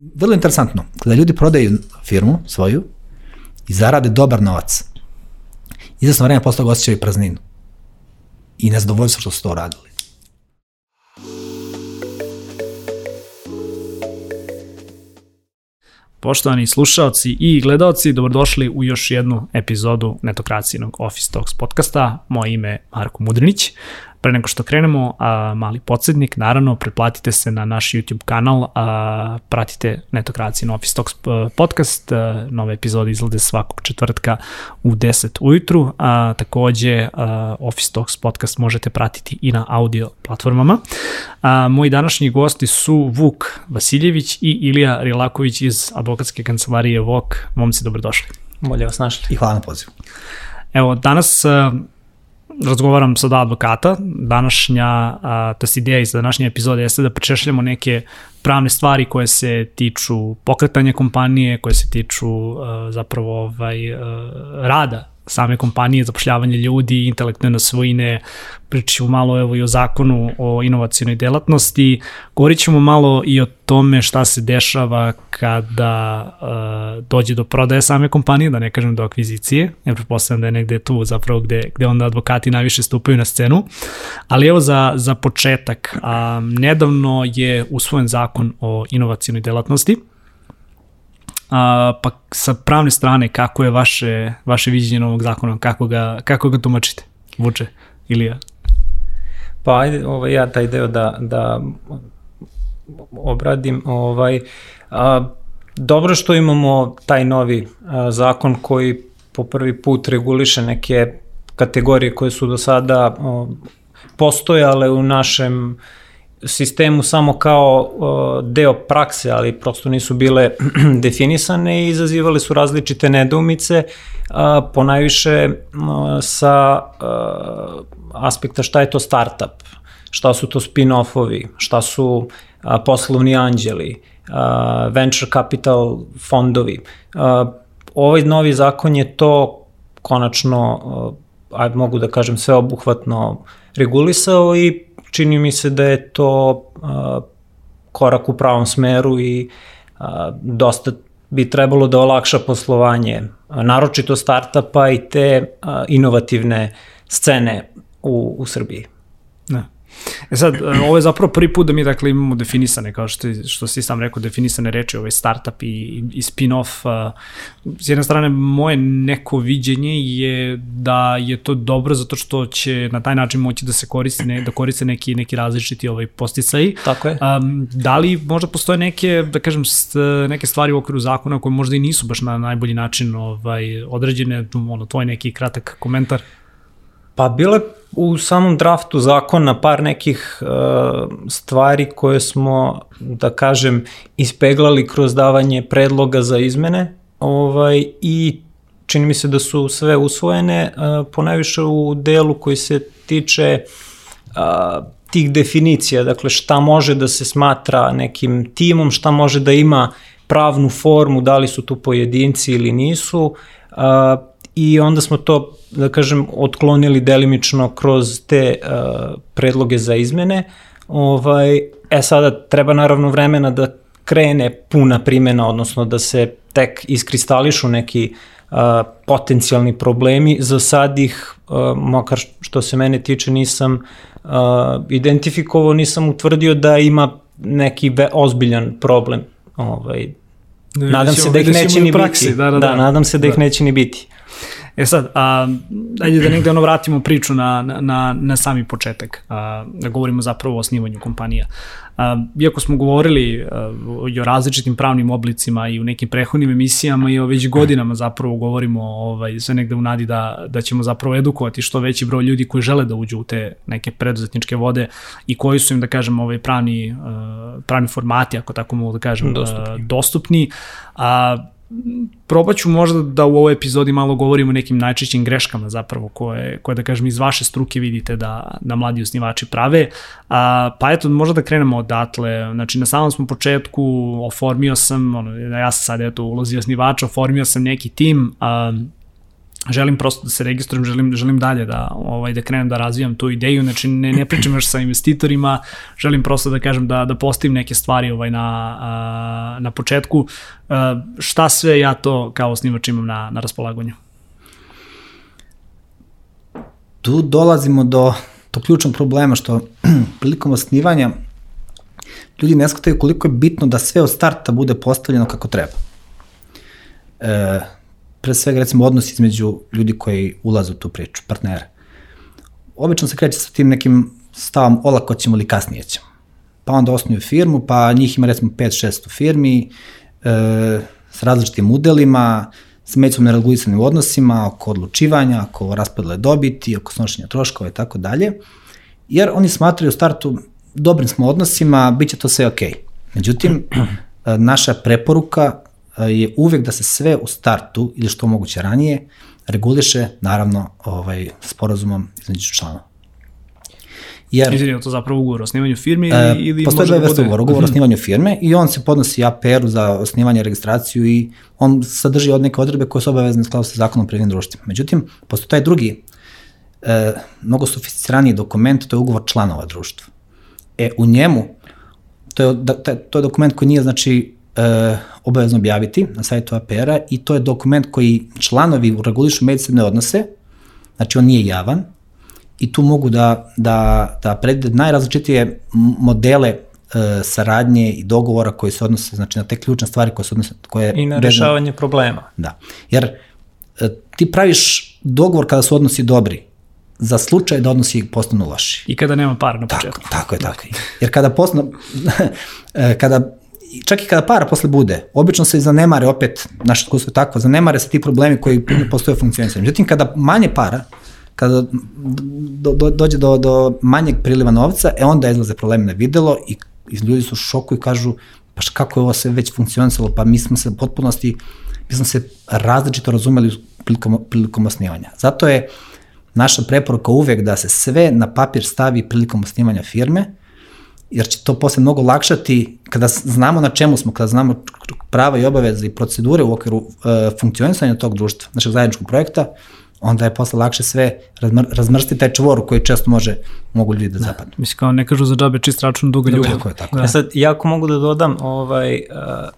Vrlo interesantno, kada ljudi prodaju firmu svoju i zarade dobar novac, izasno vreme posle toga osjećaju prazninu i nezadovoljstvo što su to radili. Poštovani slušalci i gledalci, dobrodošli u još jednu epizodu Netokracijenog Office Talks podcasta. Moje ime je Marko Mudrinić. Pre nego što krenemo, a, mali podsjednik, naravno, pretplatite se na naš YouTube kanal, a, pratite Netokracijin Office Talks podcast, a, nove epizode izglede svakog četvrtka u 10 ujutru, a takođe a, Office Talks podcast možete pratiti i na audio platformama. A, moji današnji gosti su Vuk Vasiljević i Ilija Rilaković iz advokatske kancelarije VOK. Momci, dobrodošli. Bolje vas našli. I hvala na pozivu. Evo, danas razgovaram sa dva advokata. Današnja, a, to je ideja iz današnje epizode jeste da prečešljamo neke pravne stvari koje se tiču pokretanja kompanije, koje se tiču a, zapravo ovaj, a, rada same kompanije, zapošljavanje ljudi, intelektualne svojine, pričat ćemo malo evo i o zakonu o inovacijnoj delatnosti, govorit ćemo malo i o tome šta se dešava kada uh, dođe do prodaje same kompanije, da ne kažem do akvizicije, ja pretpostavljam da je negde tu zapravo gde, gde onda advokati najviše stupaju na scenu, ali evo za, za početak, um, nedavno je usvojen zakon o inovacijnoj delatnosti, A, pa sa pravne strane, kako je vaše, vaše viđenje novog zakona, kako ga, kako ga tumačite, Vuče, Ilija? Pa ajde, ovaj, ja taj deo da, da obradim. Ovaj, a, dobro što imamo taj novi a, zakon koji po prvi put reguliše neke kategorije koje su do sada o, postojale u našem sistemu samo kao deo prakse, ali prosto nisu bile definisane i izazivale su različite nedoumice, ponajviše sa aspekta šta je to startup, šta su to spin-offovi, šta su poslovni anđeli, venture capital fondovi. Ovaj novi zakon je to konačno, ajde mogu da kažem, sveobuhvatno regulisao i čini mi se da je to a, korak u pravom smeru i a, dosta bi trebalo da olakša poslovanje, naročito startapa i te a, inovativne scene u, u Srbiji. Ne. E sad, e, ovo je zapravo prvi put da mi dakle imamo definisane, kao što, što si sam rekao, definisane reči, ovaj startup i, i spin-off. S jedne strane, moje neko viđenje je da je to dobro zato što će na taj način moći da se koristi, ne, da koriste neki, neki različiti ovaj posticaji. Tako je. Um, da li možda postoje neke, da kažem, st, neke stvari u okviru zakona koje možda i nisu baš na najbolji način ovaj, određene, ono, tvoj neki kratak komentar? Pa bile u samom draftu zakona par nekih uh, stvari koje smo, da kažem, ispeglali kroz davanje predloga za izmene ovaj, i čini mi se da su sve usvojene, uh, ponajviše u delu koji se tiče uh, tih definicija, dakle šta može da se smatra nekim timom, šta može da ima pravnu formu, da li su tu pojedinci ili nisu, uh, i onda smo to, da kažem, otklonili delimično kroz te uh, predloge za izmene. Ovaj, e sada treba naravno vremena da krene puna primjena, odnosno da se tek iskristališu neki uh, potencijalni problemi. Za sad ih, uh, makar što se mene tiče, nisam uh, identifikovao, nisam utvrdio da ima neki ozbiljan problem. Ovaj, ne, nadam se da ih neće ni praksi, biti. Da, da, da, da, nadam se da, da ih neće ni biti. E sad, a, ajde da negde ono vratimo priču na, na, na sami početak, a, da govorimo zapravo o osnivanju kompanija. A, iako smo govorili a, i o različitim pravnim oblicima i u nekim prehodnim emisijama i o već godinama zapravo govorimo ovaj, sve negde u nadi da, da ćemo zapravo edukovati što veći broj ljudi koji žele da uđu u te neke preduzetničke vode i koji su im, da kažem, ovaj pravni, pravni formati, ako tako mogu da kažem, dostupni. dostupni. A, probat ću možda da u ovoj epizodi malo govorimo o nekim najčešćim greškama zapravo koje, koje da kažem iz vaše struke vidite da, da mladi osnivači prave. A, pa eto, možda da krenemo odatle. Znači, na samom smo početku oformio sam, ono, ja sam sad eto ulozi osnivača, oformio sam neki tim, a, želim prosto da se registrujem, želim, želim dalje da, ovaj, da krenem da razvijam tu ideju, znači ne, ne pričam još sa investitorima, želim prosto da kažem da, da postavim neke stvari ovaj, na, na početku. Šta sve ja to kao osnivač imam na, na raspolaganju? Tu dolazimo do, do ključnog problema što prilikom osnivanja ljudi ne shvataju koliko je bitno da sve od starta bude postavljeno kako treba. E, pre svega recimo odnos između ljudi koji ulaze u tu priču, partnera. Obično se kreće sa tim nekim stavom olako ćemo ili kasnije ćemo. Pa onda osnuju firmu, pa njih ima recimo 5-6 u firmi, e, s različitim udelima, s međusom neregulisanim odnosima, oko odlučivanja, oko raspodele dobiti, oko snošenja troškova i tako dalje. Jer oni smatraju u startu dobrim smo odnosima, bit će to sve okej. Okay. Međutim, naša preporuka je uvek da se sve u startu ili što moguće ranije reguliše naravno ovaj sporazumom između članova. Jer, Izvini, to zapravo ugovor o osnivanju firme ili, e, ili postoje dve vrste ugovora, ugovor o mhm. osnivanju firme i on se podnosi APR-u za osnivanje registraciju i on sadrži od neke odredbe koje su obavezne skladu sa zakonom o privrednim društvima. Međutim, postoje taj drugi, e, mnogo sofisticiraniji dokument, to je ugovor članova društva. E, u njemu, to je, da, to je dokument koji nije, znači, e, obavezno objaviti na sajtu APR-a i to je dokument koji članovi regulišu međusobne odnose, znači on nije javan i tu mogu da, da, da predvide najrazličitije modele e, saradnje i dogovora koji se odnose znači na te ključne stvari koje se odnose koje i na rešavanje problema. Da. Jer e, ti praviš dogovor kada su odnosi dobri za slučaj da odnosi postanu loši. I kada nema para na početku. Tako, tako je, tako je. Jer kada postanu, e, kada čak i kada para posle bude, obično se zanemare opet, naše iskustvo je tako, zanemare se ti problemi koji postoje u funkcionisanju. Međutim, kada manje para, kada do, do, dođe do, do manjeg priliva novca, e onda izlaze problemi na videlo i, i ljudi su u šoku i kažu, pa kako je ovo sve već funkcionisalo, pa mi smo se potpunosti, mi smo se različito razumeli prilikom, prilikom osnivanja. Zato je naša preporuka uvek da se sve na papir stavi prilikom osnivanja firme, jer će to posle mnogo lakšati kada znamo na čemu smo, kada znamo prava i obaveze i procedure u okviru uh, funkcionisanja tog društva, našeg zajedničkog projekta, onda je posle lakše sve razmr, razmrsti taj čvor koji često može, mogu ljudi da, da zapadnu. Mislim kao ne kažu za džabe čist račun duga ljubav. Tako je, tako da. je. Ja sad, jako mogu da dodam ovaj, uh,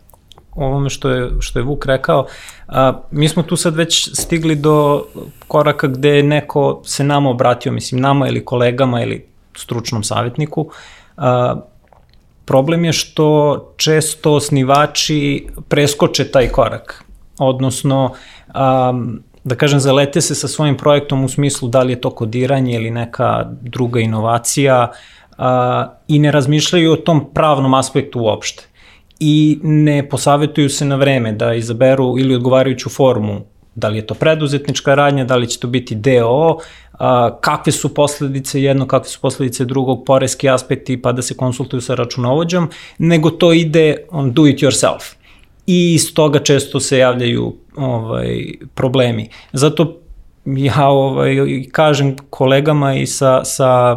ovome što je, što je Vuk rekao, a, mi smo tu sad već stigli do koraka gde neko se nama obratio, mislim nama ili kolegama ili stručnom savjetniku, a, problem je što često osnivači preskoče taj korak, odnosno a, da kažem, zalete se sa svojim projektom u smislu da li je to kodiranje ili neka druga inovacija a, i ne razmišljaju o tom pravnom aspektu uopšte. I ne posavetuju se na vreme da izaberu ili odgovarajuću formu, da li je to preduzetnička radnja, da li će to biti DOO, kakve su posledice jedno, kakve su posledice drugog, poreski aspekti, pa da se konsultuju sa računovođom, nego to ide on do it yourself. I iz toga često se javljaju ovaj, problemi. Zato ja ovaj, kažem kolegama i sa, sa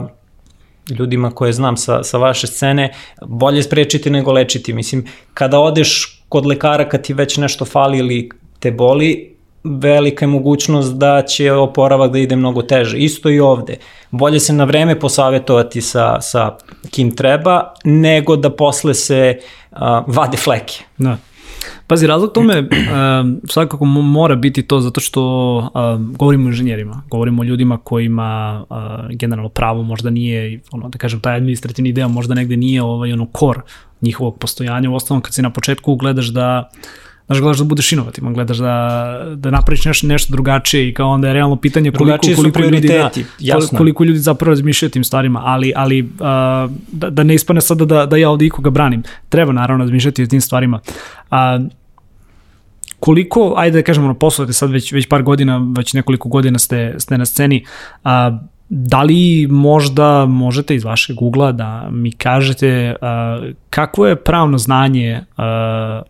ljudima koje znam sa, sa vaše scene, bolje sprečiti nego lečiti. Mislim, kada odeš kod lekara kad ti već nešto fali ili te boli, velika je mogućnost da će oporavak da ide mnogo teže. Isto i ovde. Bolje se na vreme posavetovati sa, sa kim treba, nego da posle se uh, vade fleke. Da. Pazi, razlog tome uh, svakako mora biti to zato što uh, govorimo o inženjerima, govorimo o ljudima kojima uh, generalno pravo možda nije, ono, da kažem, taj administrativni deo možda negde nije ovaj, ono, kor njihovog postojanja. U osnovom, kad si na početku gledaš da znaš, gledaš da budeš inovativan, gledaš da, da napraviš nešto, nešto drugačije i kao onda je realno pitanje koliko, koliko, ljudi, da, jasno. koliko ljudi zapravo razmišljaju tim stvarima, ali, ali uh, da, da ne ispane sada da, da ja ovde ikoga branim. Treba naravno razmišljati o tim stvarima. Uh, koliko, ajde da kažemo, poslujete sad već, već par godina, već nekoliko godina ste, ste na sceni, a, da li možda možete iz vašeg ugla da mi kažete uh, kakvo je pravno znanje uh,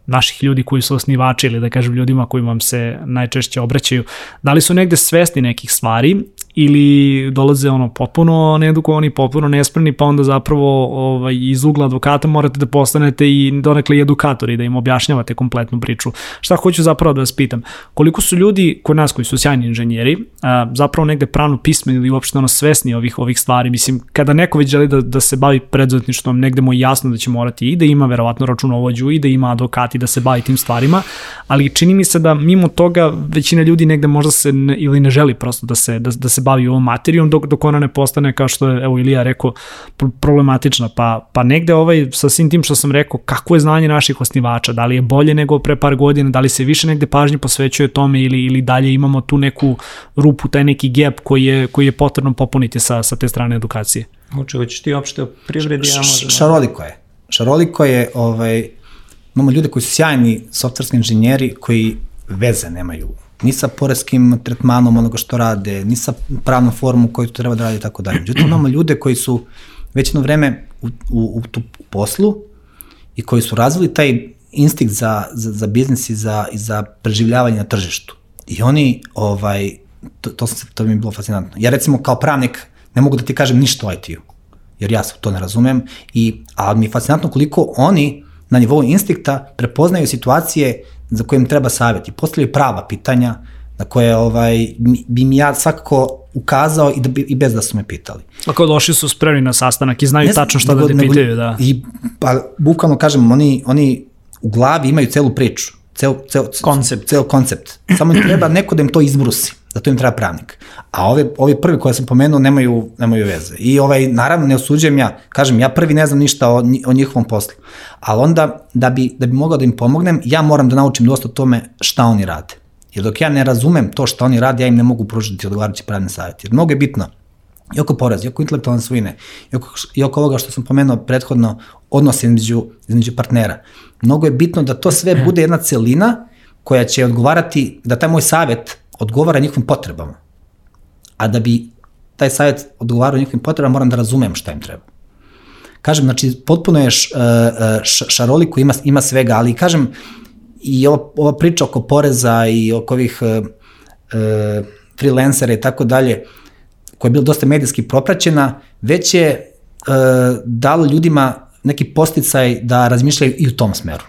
naših ljudi koji su osnivači ili da kažem ljudima koji vam se najčešće obraćaju, da li su negde svesni nekih stvari ili dolaze ono potpuno needukovani, potpuno nespremni, pa onda zapravo ovaj, iz ugla advokata morate da postanete i donekle i edukatori, da im objašnjavate kompletnu priču. Šta hoću zapravo da vas pitam? Koliko su ljudi kod nas koji su sjajni inženjeri, a, zapravo negde pravno pismeni ili uopšte ono svesni ovih ovih stvari? Mislim, kada neko već želi da, da se bavi preduzetništvom, negde mu je jasno da će morati i da ima verovatno računovođu i da ima advokati da se bavi tim stvarima, ali čini mi se da mimo toga većina ljudi negde možda se ne, ili ne želi prosto da se, da, da se bavi ovom materijom dok, dok ona ne postane kao što je evo Ilija rekao problematična. Pa, pa negde ovaj sa svim tim što sam rekao kako je znanje naših osnivača? Da li je bolje nego pre par godina? Da li se više negde pažnje posvećuje tome ili, ili dalje imamo tu neku rupu taj neki gap koji je, koji je potrebno popuniti sa, sa te strane edukacije? Uče, hoćeš ti opšte o privredi, ja možda... Šaroliko je. Šaroliko je, ovaj, imamo ljude koji su sjajni softverski inženjeri koji veze nemaju ni sa poreskim tretmanom onoga što rade, ni sa pravnom formom koju treba da radi i tako dalje. Međutim, imamo ljude koji su već jedno vreme u, u, u tu poslu i koji su razvili taj instinkt za, za, za biznis i za, i za preživljavanje na tržištu. I oni, ovaj, to, to, sam, to mi je bilo fascinantno. Ja recimo kao pravnik ne mogu da ti kažem ništa o IT-u, jer ja to ne razumem, i, ali mi je fascinantno koliko oni na nivou instinkta prepoznaju situacije za koje im treba savjet i postavljaju prava pitanja na koje ovaj, bi mi ja svakako ukazao i, da bi, i bez da su me pitali. Ako došli su spremni na sastanak i znaju ne, tačno šta nego, da te pitaju, da. I, pa, bukvalno kažem, oni, oni u glavi imaju celu priču, cel, cel, koncept. cel koncept. Samo im treba neko da im to izbrusi. Zato im treba pravnik. A ove, ovi prvi koje sam pomenuo nemaju, nemaju veze. I ovaj, naravno ne osuđujem ja, kažem, ja prvi ne znam ništa o, o njihovom poslu. Ali onda, da bi, da bi mogao da im pomognem, ja moram da naučim dosta o tome šta oni rade. Jer dok ja ne razumem to šta oni rade, ja im ne mogu pružiti odgovarajući pravni savjet. Jer mnogo je bitno i oko poreza, i oko intelektualne svojine, i oko, i oko ovoga što sam pomenuo prethodno, odnos između, između partnera. Mnogo je bitno da to sve bude jedna celina koja će odgovarati, da taj moj savjet odgovara njihovim potrebama. A da bi taj savjet odgovarao njihovim potrebama, moram da razumem šta im treba. Kažem, znači, potpuno je š, e, e, š, ima, ima svega, ali kažem, i ova, ova priča oko poreza i oko ovih e, e, freelancera i tako dalje, koja je bila dosta medijski propraćena, već je e, dalo ljudima neki posticaj da razmišljaju i u tom smeru.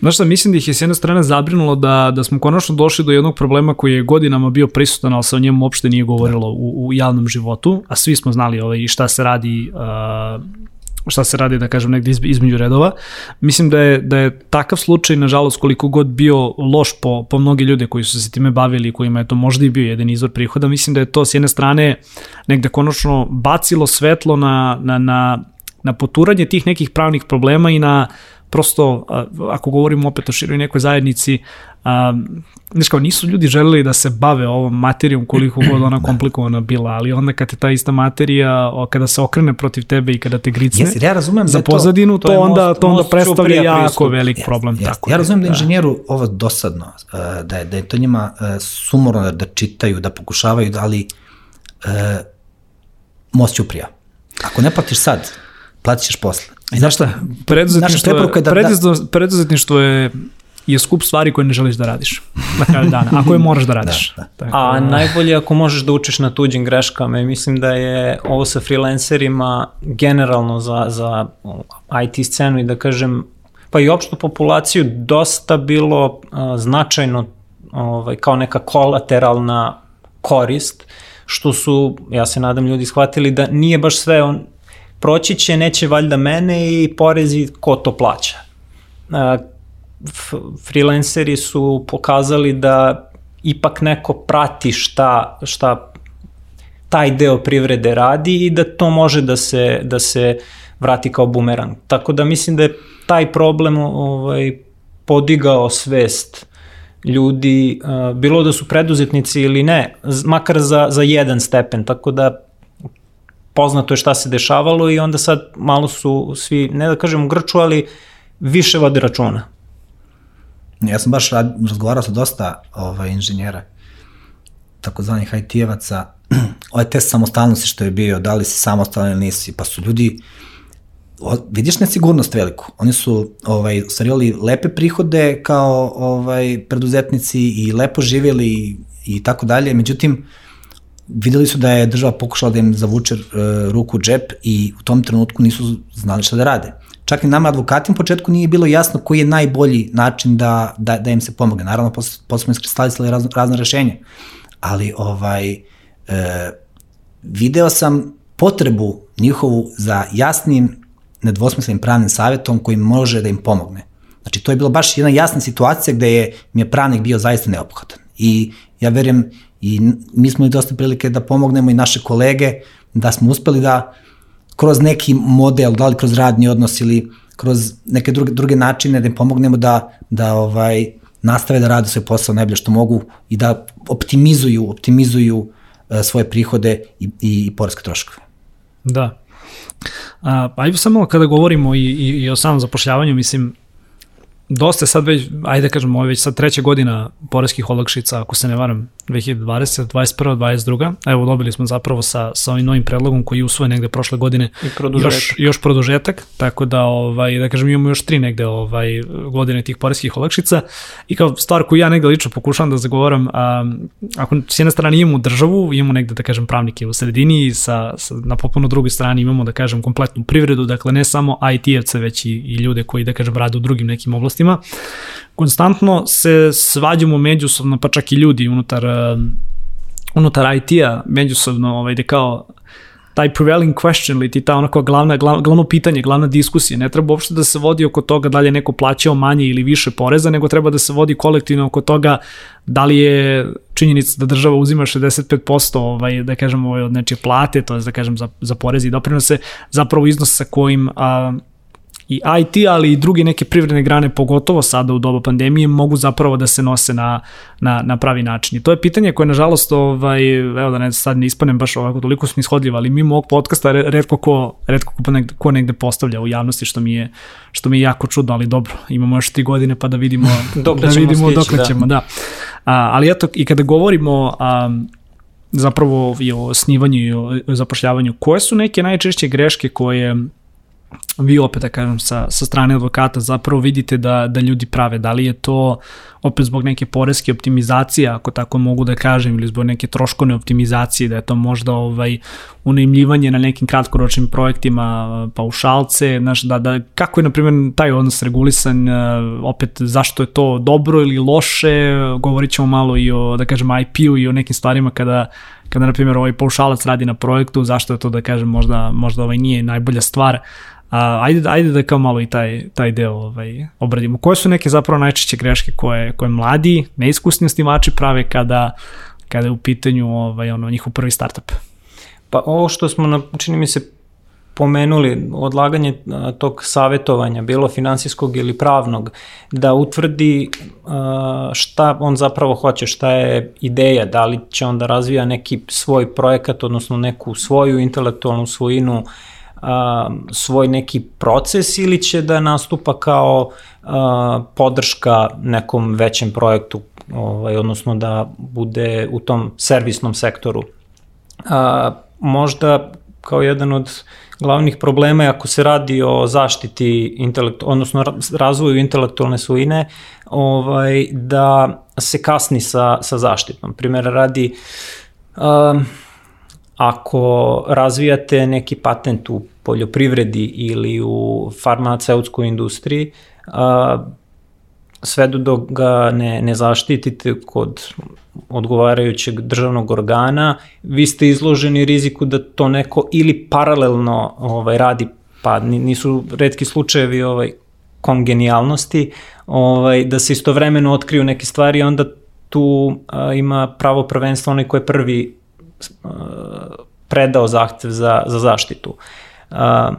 Znaš šta, mislim da ih je s jedne strane zabrinulo da, da smo konačno došli do jednog problema koji je godinama bio prisutan, ali se o njemu uopšte nije govorilo u, u javnom životu, a svi smo znali ovaj, šta se radi uh, šta se radi, da kažem, negde između redova. Mislim da je, da je takav slučaj, nažalost, koliko god bio loš po, po mnogi ljude koji su se time bavili, kojima je to možda i bio jedan izvor prihoda, mislim da je to s jedne strane negde konačno bacilo svetlo na, na, na na poturanje tih nekih pravnih problema i na prosto, ako govorimo opet o široj nekoj zajednici, znaš kao, nisu ljudi želeli da se bave ovom materijom koliko god ona komplikovana bila, ali onda kad te ta ista materija, kada se okrene protiv tebe i kada te gricne Jesi, ja razumem za da pozadinu, to, to, onda, to onda predstavlja jako pristup. velik problem. Jest, tako ja razumem da, da inženjeru ovo dosadno, da je, da je to njima sumorno da, čitaju, da pokušavaju, da ali most ćuprija. Ako ne platiš sad, platit ćeš posle. Znaš šta, preduzetništvo, je, da, da, preduzetništvo je je skup stvari koje ne želiš da radiš na kraju dana, ako je moraš da radiš. Da, da. Tako, A najbolje ako možeš da učiš na tuđim greškama i mislim da je ovo sa freelancerima generalno za, za IT scenu i da kažem pa i opštu populaciju dosta bilo uh, značajno ovaj, kao neka kolateralna korist, što su, ja se nadam, ljudi shvatili da nije baš sve on, proći će, neće valjda mene i porezi ko to plaća. Freelanceri su pokazali da ipak neko prati šta, šta taj deo privrede radi i da to može da se, da se vrati kao bumerang. Tako da mislim da je taj problem ovaj, podigao svest ljudi, bilo da su preduzetnici ili ne, makar za, za jedan stepen, tako da poznato je šta se dešavalo i onda sad malo su svi, ne da kažem u grču, ali više vode računa. Ja sam baš rad, razgovarao sa dosta ovaj, inženjera, takozvanih IT-evaca, ovaj test samostalnosti što je bio, da li si samostalan ili nisi, pa su ljudi, o, vidiš nesigurnost veliku. Oni su ovaj, ostvarili lepe prihode kao ovaj, preduzetnici i lepo živjeli i, i tako dalje, međutim, videli su da je država pokušala da im zavuče uh, ruku u džep i u tom trenutku nisu znali šta da rade. Čak i nama advokatima u početku nije bilo jasno koji je najbolji način da, da, da im se pomogne. Naravno, posle, posle smo iskristalisali razno, razne rešenja. Ali ovaj, e, video sam potrebu njihovu za jasnim, nedvosmislenim pravnim savjetom koji može da im pomogne. Znači, to je bila baš jedna jasna situacija gde je, mi je pravnik bio zaista neophodan. I ja verujem, i mi smo i dosta prilike da pomognemo i naše kolege, da smo uspeli da kroz neki model, da li kroz radni odnos ili kroz neke druge, druge načine da im pomognemo da, da ovaj, nastave da rade svoj posao najbolje što mogu i da optimizuju, optimizuju uh, svoje prihode i, i, i poreske troškove. Da. A, pa ajde samo kada govorimo i, i, i o samom zapošljavanju, mislim, dosta sad već, ajde da kažemo, ovo već sad treća godina poreskih olakšica, ako se ne varam, 2020, 21, 22. Evo, dobili smo zapravo sa, sa ovim novim predlogom koji je usvojen negde prošle godine I produžetak. još, još produžetak, tako da, ovaj, da kažem, imamo još tri negde ovaj, godine tih poreskih olakšica i kao stvar koju ja negde lično pokušavam da zagovaram, a, ako s jedne strane imamo državu, imamo negde, da kažem, pravnike u sredini sa, sa, na popuno drugoj strani imamo, da kažem, kompletnu privredu, dakle ne samo IT-evce, već i, i ljude koji, da kažem, rade u drugim nekim oblastima, konstantno se svađamo međusobno, pa čak i ljudi unutar, unutar IT-a međusobno, ovaj, da kao taj prevailing question ili ti ta onako glavna, glavno, glavno pitanje, glavna diskusija. Ne treba uopšte da se vodi oko toga da li je neko plaćao manje ili više poreza, nego treba da se vodi kolektivno oko toga da li je činjenica da država uzima 65% ovaj, da kažem, ovaj, od nečije plate, to je da kažem za, za poreze i doprinose, zapravo iznos sa kojim a, i IT, ali i druge neke privredne grane, pogotovo sada u doba pandemije, mogu zapravo da se nose na, na, na pravi način. I to je pitanje koje, nažalost, ovaj, evo da ne sad ne ispanem baš ovako toliko snishodljivo, ali mimo ovog podcasta redko ko, redko ko negde, ko negde postavlja u javnosti, što mi je, što mi je jako čudno, ali dobro, imamo još tri godine pa da vidimo, dokle da vidimo stići, dokle da. ćemo, da. A, ali eto, i kada govorimo a, zapravo i o snivanju i o zapošljavanju, koje su neke najčešće greške koje vi opet da kažem sa, sa strane advokata zapravo vidite da, da ljudi prave, da li je to opet zbog neke poreske optimizacije, ako tako mogu da kažem, ili zbog neke troškovne optimizacije, da je to možda ovaj unajmljivanje na nekim kratkoročnim projektima paušalce, znaš, da, da, kako je na primjer taj odnos regulisan, opet zašto je to dobro ili loše, govorit ćemo malo i o, da kažem, IP-u i o nekim stvarima kada kada na primjer ovaj paušalac radi na projektu, zašto je to da kažem možda, možda ovaj nije najbolja stvar, A, ajde, ajde da kao malo i taj, taj deo ovaj, obradimo. Koje su neke zapravo najčešće greške koje, koje mladi, neiskusni osnivači prave kada, kada je u pitanju ovaj, ono, njihov prvi startup? Pa ovo što smo, na, čini mi se, pomenuli, odlaganje tog savetovanja, bilo finansijskog ili pravnog, da utvrdi šta on zapravo hoće, šta je ideja, da li će on da razvija neki svoj projekat, odnosno neku svoju intelektualnu svojinu, a, svoj neki proces ili će da nastupa kao a, podrška nekom većem projektu, ovaj, odnosno da bude u tom servisnom sektoru. A, možda kao jedan od glavnih problema je ako se radi o zaštiti intelekt, odnosno razvoju intelektualne svojine, ovaj, da se kasni sa, sa zaštitom. Primjera radi, um, ako razvijate neki patent u poljoprivredi ili u farmaceutskoj industriji, a, sve dok ga ne, ne zaštitite kod odgovarajućeg državnog organa, vi ste izloženi riziku da to neko ili paralelno ovaj, radi, pa nisu redki slučajevi ovaj, kongenijalnosti, ovaj, da se istovremeno otkriju neke stvari, onda tu a, ima pravo prvenstvo onaj ko je prvi predao zahtev za, za zaštitu. A,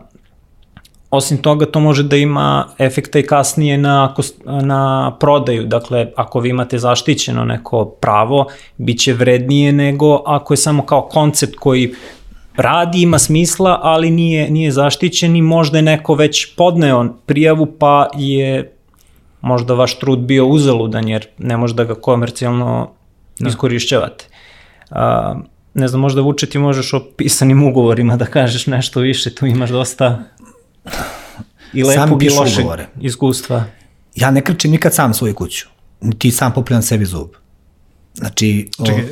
osim toga, to može da ima efekta i kasnije na, na prodaju. Dakle, ako vi imate zaštićeno neko pravo, bit će vrednije nego ako je samo kao koncept koji radi, ima smisla, ali nije, nije zaštićen i možda je neko već podneo prijavu pa je možda vaš trud bio uzaludan jer ne može da ga komercijalno da. iskorišćavate. A, ne znam, možda Vuče ti možeš o pisanim ugovorima da kažeš nešto više, tu imaš dosta i lepog i lošeg ugovore. iskustva. Ja ne krčim nikad sam svoju kuću, ti sam popljan sebi zub. Znači, o, Čekaj, uh,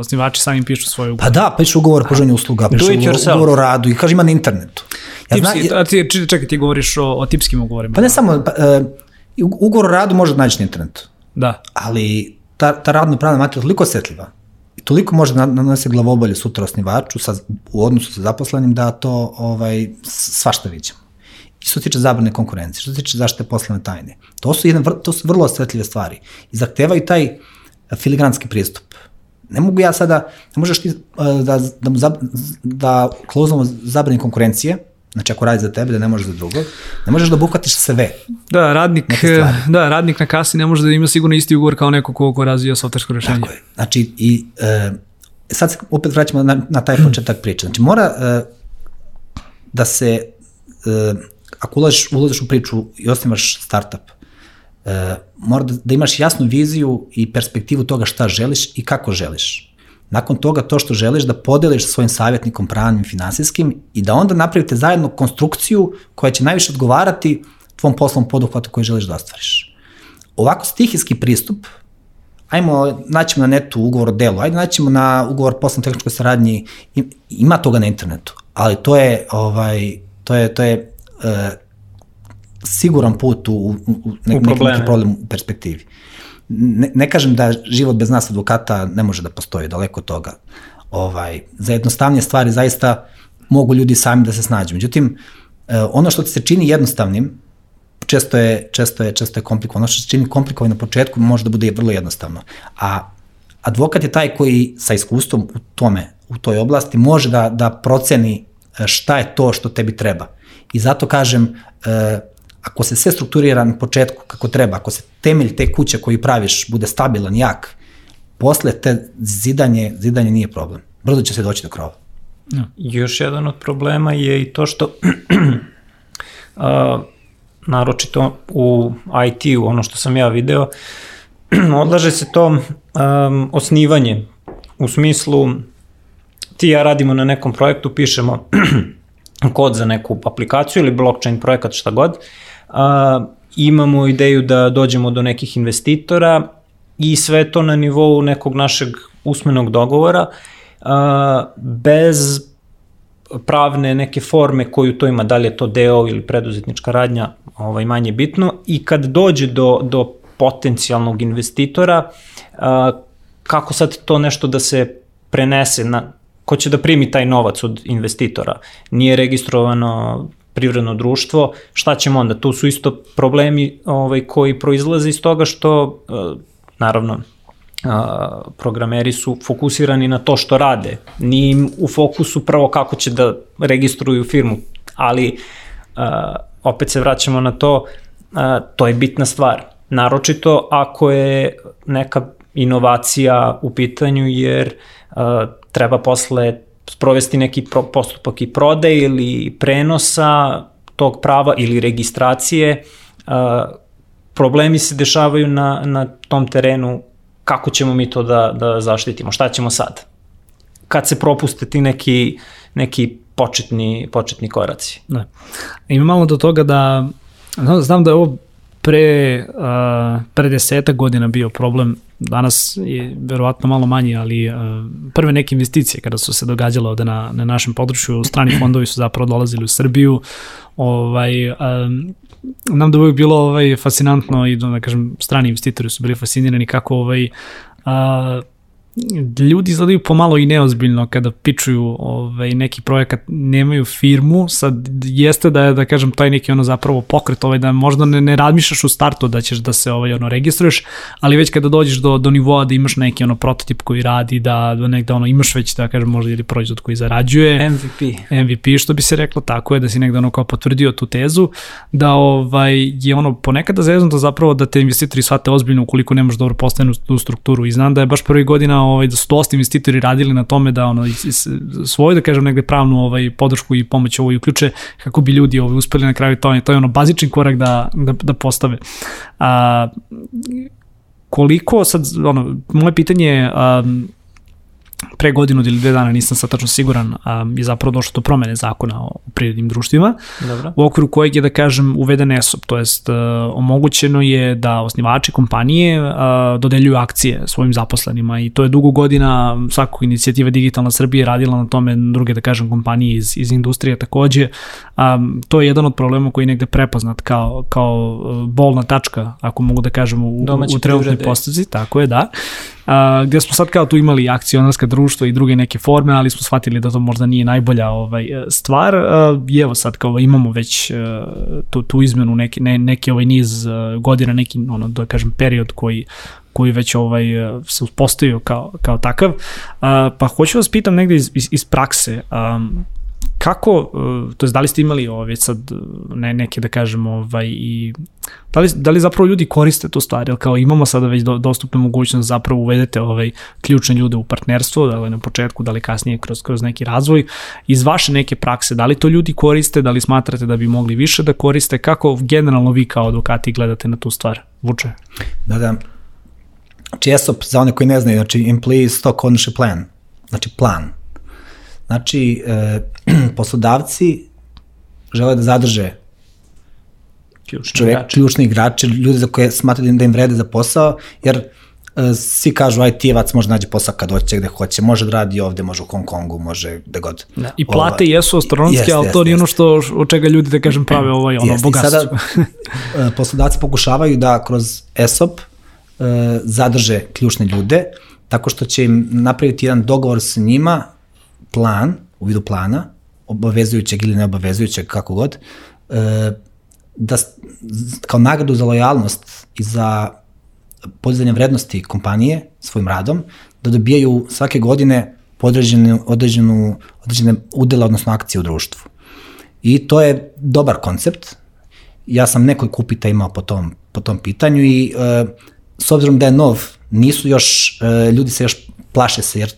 osnivači sami pišu svoju ugovor. pa da, piše ugovor o pružanju usluga, it ugovor, ugovor o radu i kaže ima na internetu. Ja zna, Tipski, a ti, čekaj, ti govoriš o, o tipskim ugovorima. pa ne samo, pa, e, ugovor o radu može da naći na internetu, Da. ali ta, ta radno pravna materija je toliko osetljiva i toliko može da nanose glavobolje sutra osnivaču sa, u odnosu sa zaposlenim da to ovaj, svašta viđamo. I što se tiče zabrane konkurencije, što se tiče zaštite poslovne tajne. To su, jedan, to su vrlo osetljive stvari i zahtevaju taj filigranski pristup. Ne mogu ja sada, ne možeš ti uh, da, da, zab, da klauzulom zabrani konkurencije, znači ako radi za tebe, da ne može za drugog, ne možeš da obuhvatiš sve. Da, radnik, da, radnik na kasi ne može da ima sigurno isti ugovor kao neko ko, ko razvija softversko rešenje. Tako je. Znači, i, e, sad se opet vraćamo na, na taj početak priče. Znači, mora e, da se, e, ako ulaziš, ulaziš u priču i osnivaš startup, e, mora da, da imaš jasnu viziju i perspektivu toga šta želiš i kako želiš. Nakon toga to što želiš da podeliš sa svojim savjetnikom pravnim i finansijskim i da onda napravite zajedno konstrukciju koja će najviše odgovarati tvom poslovnom poduhvatu koji želiš da ostvariš. Ovako stihijski pristup, ajmo, naćemo na netu ugovor o delu, ajde naćemo na ugovor poslovno tehničkoj saradnji, im- ima toga na internetu, ali to je, ovaj, to je, to je e, siguran put u, u, u ne, U neki problem u perspektivi. Ne, ne kažem da život bez nas advokata ne može da postoji, daleko od toga. Ovaj, za jednostavnije stvari zaista mogu ljudi sami da se snađu. Međutim, e, ono što ti se čini jednostavnim, često je, često je, često je komplikovano. Ono što se čini komplikovano na početku može da bude vrlo jednostavno. A advokat je taj koji sa iskustvom u tome, u toj oblasti, može da, da proceni e, šta je to što tebi treba. I zato kažem, e, ako se sve strukturira na početku kako treba, ako se temelj te kuće koji praviš bude stabilan, jak, posle te zidanje, zidanje nije problem. Brzo će se doći do krova. Još jedan od problema je i to što a, naročito u IT-u, ono što sam ja video, odlaže se to um, osnivanje u smislu ti ja radimo na nekom projektu, pišemo kod za neku aplikaciju ili blockchain projekat šta god, a, imamo ideju da dođemo do nekih investitora i sve to na nivou nekog našeg usmenog dogovora a, bez pravne neke forme koju to ima, da li je to deo ili preduzetnička radnja, ovaj, manje bitno, i kad dođe do, do potencijalnog investitora, a, kako sad to nešto da se prenese, na, ko će da primi taj novac od investitora, nije registrovano privredno društvo, šta ćemo onda? Tu su isto problemi ovaj, koji proizlaze iz toga što, e, naravno, programeri su fokusirani na to što rade. Nije im u fokusu prvo kako će da registruju firmu, ali opet se vraćamo na to, to je bitna stvar. Naročito ako je neka inovacija u pitanju, jer treba posle sprovesti neki pro, postupak i prode ili prenosa tog prava ili registracije. A, problemi se dešavaju na, na tom terenu kako ćemo mi to da, da zaštitimo, šta ćemo sad? Kad se propuste ti neki, neki početni, početni koraci. Da. Ima malo do toga da, znam, da je ovo pre, uh, pre desetak godina bio problem, danas je verovatno malo manji, ali uh, prve neke investicije kada su se događale ovde na, na našem području, strani fondovi su zapravo dolazili u Srbiju, ovaj, um, nam da uvijek bilo ovaj, fascinantno i da kažem strani investitori su bili fascinirani kako ovaj, a, ljudi izgledaju pomalo i neozbiljno kada pičuju ovaj, neki projekat, nemaju firmu, sad jeste da je, da kažem, taj neki ono zapravo pokret, ovaj, da možda ne, ne razmišljaš u startu da ćeš da se ovaj, ono, registruješ, ali već kada dođeš do, do nivoa da imaš neki ono prototip koji radi, da, da negde ono, imaš već, da kažem, možda ili proizvod koji zarađuje, MVP. MVP, što bi se reklo, tako je da si negde ono kao potvrdio tu tezu, da ovaj, je ono ponekada zeznuto zapravo da te investitori shvate ozbiljno ukoliko nemaš dobro postavljenu tu strukturu. I znam da je baš prvi godina ovaj, da su dosta investitori radili na tome da ono, svoju, da kažem, negde pravnu ovaj, podršku i pomoć ovo i uključe kako bi ljudi ovaj, uspeli na kraju to, to je ono bazični korak da, da, da postave. A, koliko sad, ono, moje pitanje je, um, pre godinu ili dve dana, nisam sad tačno siguran, a, je zapravo došlo do promene zakona o privrednim društvima, Dobro. u okviru kojeg je, da kažem, uveden ESOP, to jest uh, omogućeno je da osnivači kompanije uh, dodeljuju akcije svojim zaposlenima i to je dugo godina svakog inicijativa Digitalna Srbija radila na tome, druge, da kažem, kompanije iz, iz industrije takođe. Um, to je jedan od problema koji je negde prepoznat kao, kao uh, bolna tačka, ako mogu da kažem, u, Domaće u trenutnoj postavci, tako je, da. A, gde smo sad kao tu imali akcionarska društva i druge neke forme, ali smo shvatili da to možda nije najbolja ovaj e, stvar. A, I evo sad kao imamo već e, tu, tu izmenu neki, ne, neki ovaj niz e, godina, neki ono, da kažem period koji koji već ovaj se uspostavio kao, kao takav. A, pa hoću vas pitam negde iz, iz, iz prakse, kako, uh, to je da li ste imali ove sad ne, neke da kažemo ovaj, i da li, da li zapravo ljudi koriste tu stvar, jer kao imamo sada već do, dostupnu mogućnost zapravo uvedete ovaj, ključne ljude u partnerstvo, da li na početku, da li kasnije kroz, kroz neki razvoj, iz vaše neke prakse, da li to ljudi koriste, da li smatrate da bi mogli više da koriste, kako generalno vi kao advokati gledate na tu stvar, Vuče? Da, da. Znači ESOP, za one koji ne znaju, znači Employee Stock Ownership Plan, znači plan. Znači, e, poslodavci žele da zadrže Ključni čovek, igrači. ključni igrači, ljude za koje smatraju da im vrede za posao, jer e, svi kažu IT-evac može nađe posao kad hoće, gde hoće, može da radi ovde, može u Hong Kongu, može gde god. Da. I plate Ovaj, jesu astronomske, jeste, ali to jeste, nije ono što, od čega ljudi, da kažem, prave ovaj, ono, Jeste, i bogatstvo. Sada, e, poslodavci pokušavaju da kroz ESOP e, zadrže ključne ljude, tako što će im napraviti jedan dogovor sa njima, plan, u vidu plana, obavezujućeg ili neobavezujućeg, kako god, e, da kao nagradu za lojalnost i za podizanje vrednosti kompanije svojim radom, da dobijaju svake godine podređenu, određenu, određene udele, odnosno akcije u društvu. I to je dobar koncept. Ja sam nekoliko upita imao po tom, po tom pitanju i e, s obzirom da je nov, nisu još, e, ljudi se još plaše se, jer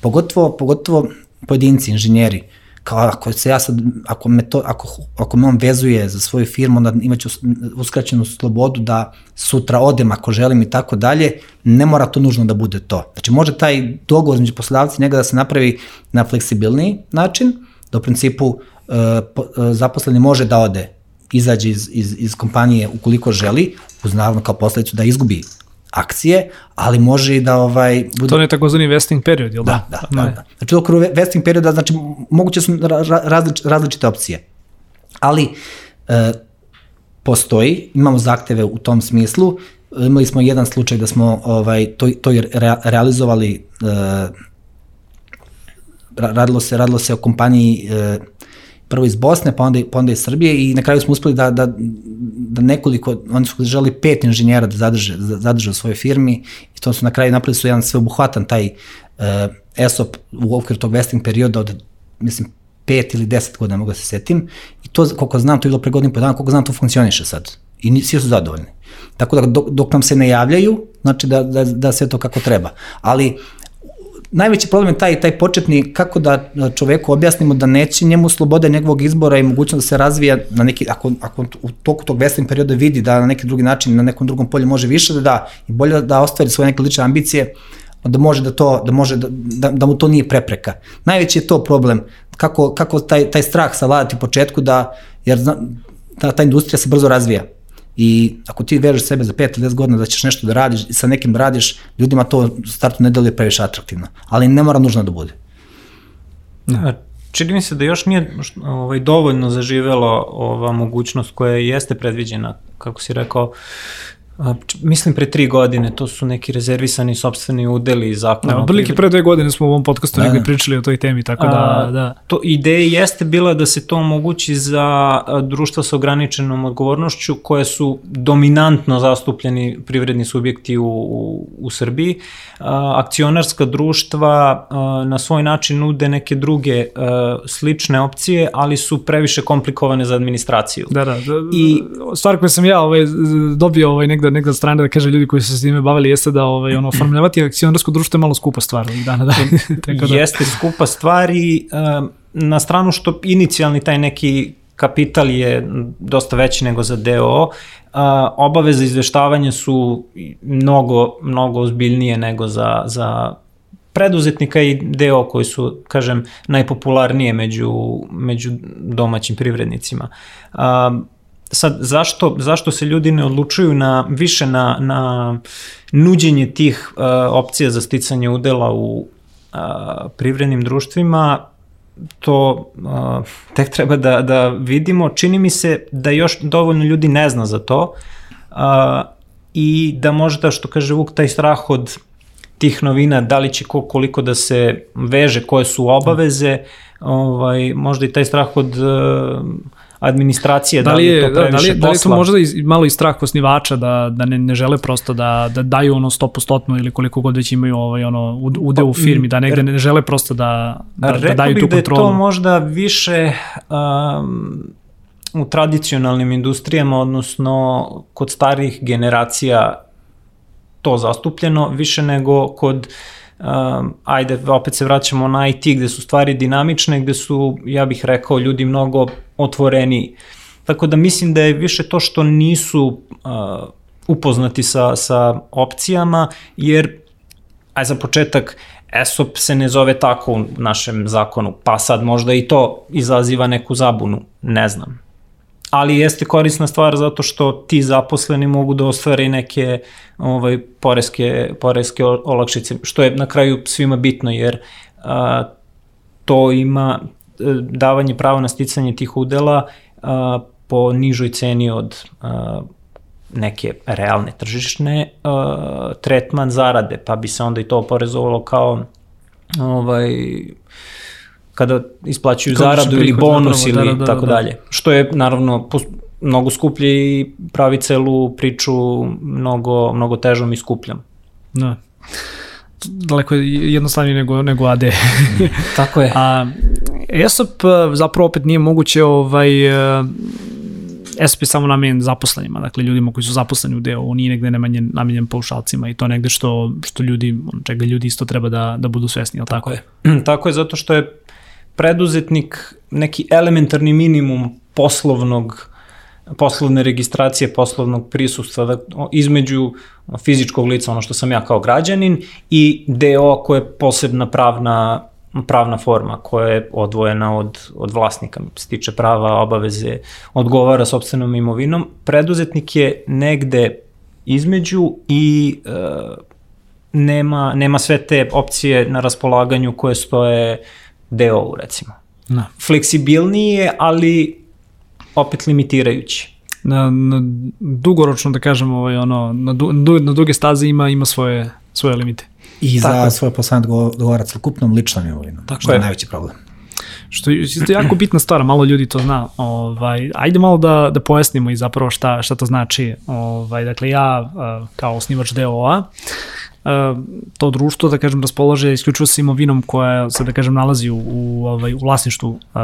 pogotovo, pogotovo pojedinci, inženjeri, kao ako se ja sad, ako me, to, ako, ako me on vezuje za svoju firmu, onda imaću uskraćenu slobodu da sutra odem ako želim i tako dalje, ne mora to nužno da bude to. Znači može taj dogovor između poslodavca i njega da se napravi na fleksibilniji način, da u principu e, e, zaposleni može da ode, izađe iz, iz, iz kompanije ukoliko želi, uz naravno kao posledicu da izgubi akcije, ali može i da ovaj bude To ne je takozvani vesting period, jel da? Da, da, da. da. Znači, u okviru vesting perioda, znači, moguće su ra- ra- različ, različite opcije. Ali, e, postoji, imamo zahteve u tom smislu, imali smo jedan slučaj da smo ovaj, to, to i rea, realizovali, e, ra- radilo se, radilo se o kompaniji e, prvo iz Bosne, pa onda, pa onda iz Srbije i na kraju smo uspeli da, da, da nekoliko, oni su želi pet inženjera da zadrže, da zadrže u svojoj firmi i to su na kraju napravili su jedan sveobuhvatan taj uh, ESOP u okviru tog vesting perioda od, mislim, pet ili deset godina mogu da se setim i to, koliko znam, to je bilo pre godinu po dana, koliko znam, to funkcioniše sad i svi su zadovoljni. Tako da dok, dok nam se ne javljaju, znači da, da, da sve to kako treba. Ali najveći problem je taj, taj početni, kako da čoveku objasnimo da neće njemu slobode njegovog izbora i mogućnost da se razvija na neki, ako, ako u toku tog vesting perioda vidi da na neki drugi način, na nekom drugom polju može više da da i bolje da ostvari svoje neke lične ambicije, da može da to, da može da, da, da mu to nije prepreka. Najveći je to problem, kako, kako taj, taj strah savladati u početku da, jer zna, ta, ta industrija se brzo razvija. I ako ti veruješ sebe za 5 ili 10 godina da ćeš nešto da radiš i sa nekim da radiš, ljudima to u startu ne deluje previše atraktivno. Ali ne mora nužno da bude. A, Čini mi se da još nije ovaj, dovoljno zaživelo ova mogućnost koja jeste predviđena, kako si rekao, a, mislim pre tri godine, to su neki rezervisani sobstveni udeli zakona. Da, o otprilike privre- pre dve godine smo u ovom podcastu Da, negde da. pričali o toj temi, tako da, A, da. To ideja jeste bila da se to omogući za društva sa ograničenom odgovornošću koje su dominantno zastupljeni privredni subjekti u, u, u Srbiji. A, akcionarska društva a, na svoj način nude neke druge a, slične opcije, ali su previše komplikovane za administraciju. Da, da. da I- I stvar koju sam ja ovaj, dobio ovaj, negde, negde od strane da kaže ljudi koji su se s time bavili jeste da ovaj, ono, formuljavati akcionarsko društvo je malo skupa stvar ovih dana. Da. Tako da, Jeste skupa stvar i um, na stranu što inicijalni taj neki kapital je dosta veći nego za DO, a, obaveze izveštavanja su mnogo, mnogo ozbiljnije nego za, za preduzetnika i deo koji su, kažem, najpopularnije među, među domaćim privrednicima. A, sad, zašto, zašto se ljudi ne odlučuju na, više na, na nuđenje tih a, opcija za sticanje udela u a, privrednim društvima, to a, tek treba da, da vidimo. Čini mi se da još dovoljno ljudi ne zna za to a, i da možda, što kaže Vuk, taj strah od tih novina, da li će ko, koliko da se veže, koje su obaveze, ovaj, možda i taj strah od uh, administracije, da li je, da, li je, to da, li, da li je to možda i, malo i strah osnivača da, da ne, ne žele prosto da, da daju ono stopostotno ili koliko god već imaju ovaj, ono, ude u pa, firmi, da negde ne žele prosto da, da, da daju tu kontrolu. Rekao bih da je to možda više um, u tradicionalnim industrijama, odnosno kod starih generacija to zastupljeno, više nego kod um, ajde, opet se vraćamo na IT gde su stvari dinamične, gde su, ja bih rekao, ljudi mnogo otvoreni. Tako da mislim da je više to što nisu uh, upoznati sa, sa opcijama, jer, aj za početak, ESOP se ne zove tako u našem zakonu, pa sad možda i to izaziva neku zabunu, ne znam ali jeste korisna stvar zato što ti zaposleni mogu da ostvare neke ovaj, poreske, poreske olakšice, što je na kraju svima bitno, jer a, to ima davanje prava na sticanje tih udela a, po nižoj ceni od a, neke realne tržišne a, tretman zarade, pa bi se onda i to oporezovalo kao ovaj, kada isplaćuju Kao zaradu ili bonus zapravo, ili da, da, da, tako da, dalje. Što je naravno mnogo skuplje i pravi celu priču mnogo, mnogo težom i skupljom. Da. Daleko je jednostavnije nego, nego AD. tako je. A ESOP zapravo opet nije moguće ovaj, ESOP je samo namenjen zaposlenima, dakle ljudima koji su zaposleni u deo, on nije negde namenjen, namenjen paušalcima i to negde što, što ljudi, čega ljudi isto treba da, da budu svesni, tako, tako je? tako je, zato što je preduzetnik neki elementarni minimum poslovnog poslovne registracije, poslovnog prisustva da, između fizičkog lica, ono što sam ja kao građanin, i DO koja je posebna pravna, pravna forma koja je odvojena od, od vlasnika, se tiče prava, obaveze, odgovara sobstvenom imovinom. Preduzetnik je negde između i e, nema, nema sve te opcije na raspolaganju koje stoje DO-u recimo. Da. Fleksibilniji je, ali opet limitirajući. Na, na dugoročno da kažemo ovaj ono na, du, na duge staze ima ima svoje svoje limite. I Tako za je. svoje poslane dogovara celokupnom ličnom imovinom. Tako što je. je najveći problem. Što je isto jako bitna stvar, malo ljudi to zna. Ovaj, ajde malo da, da pojasnimo i zapravo šta, šta to znači. Ovaj, dakle, ja kao osnivač DOA to društvo, da kažem, raspolaže isključivo sa imovinom koja se, da kažem, nalazi u, u, ovaj, u vlasništvu uh,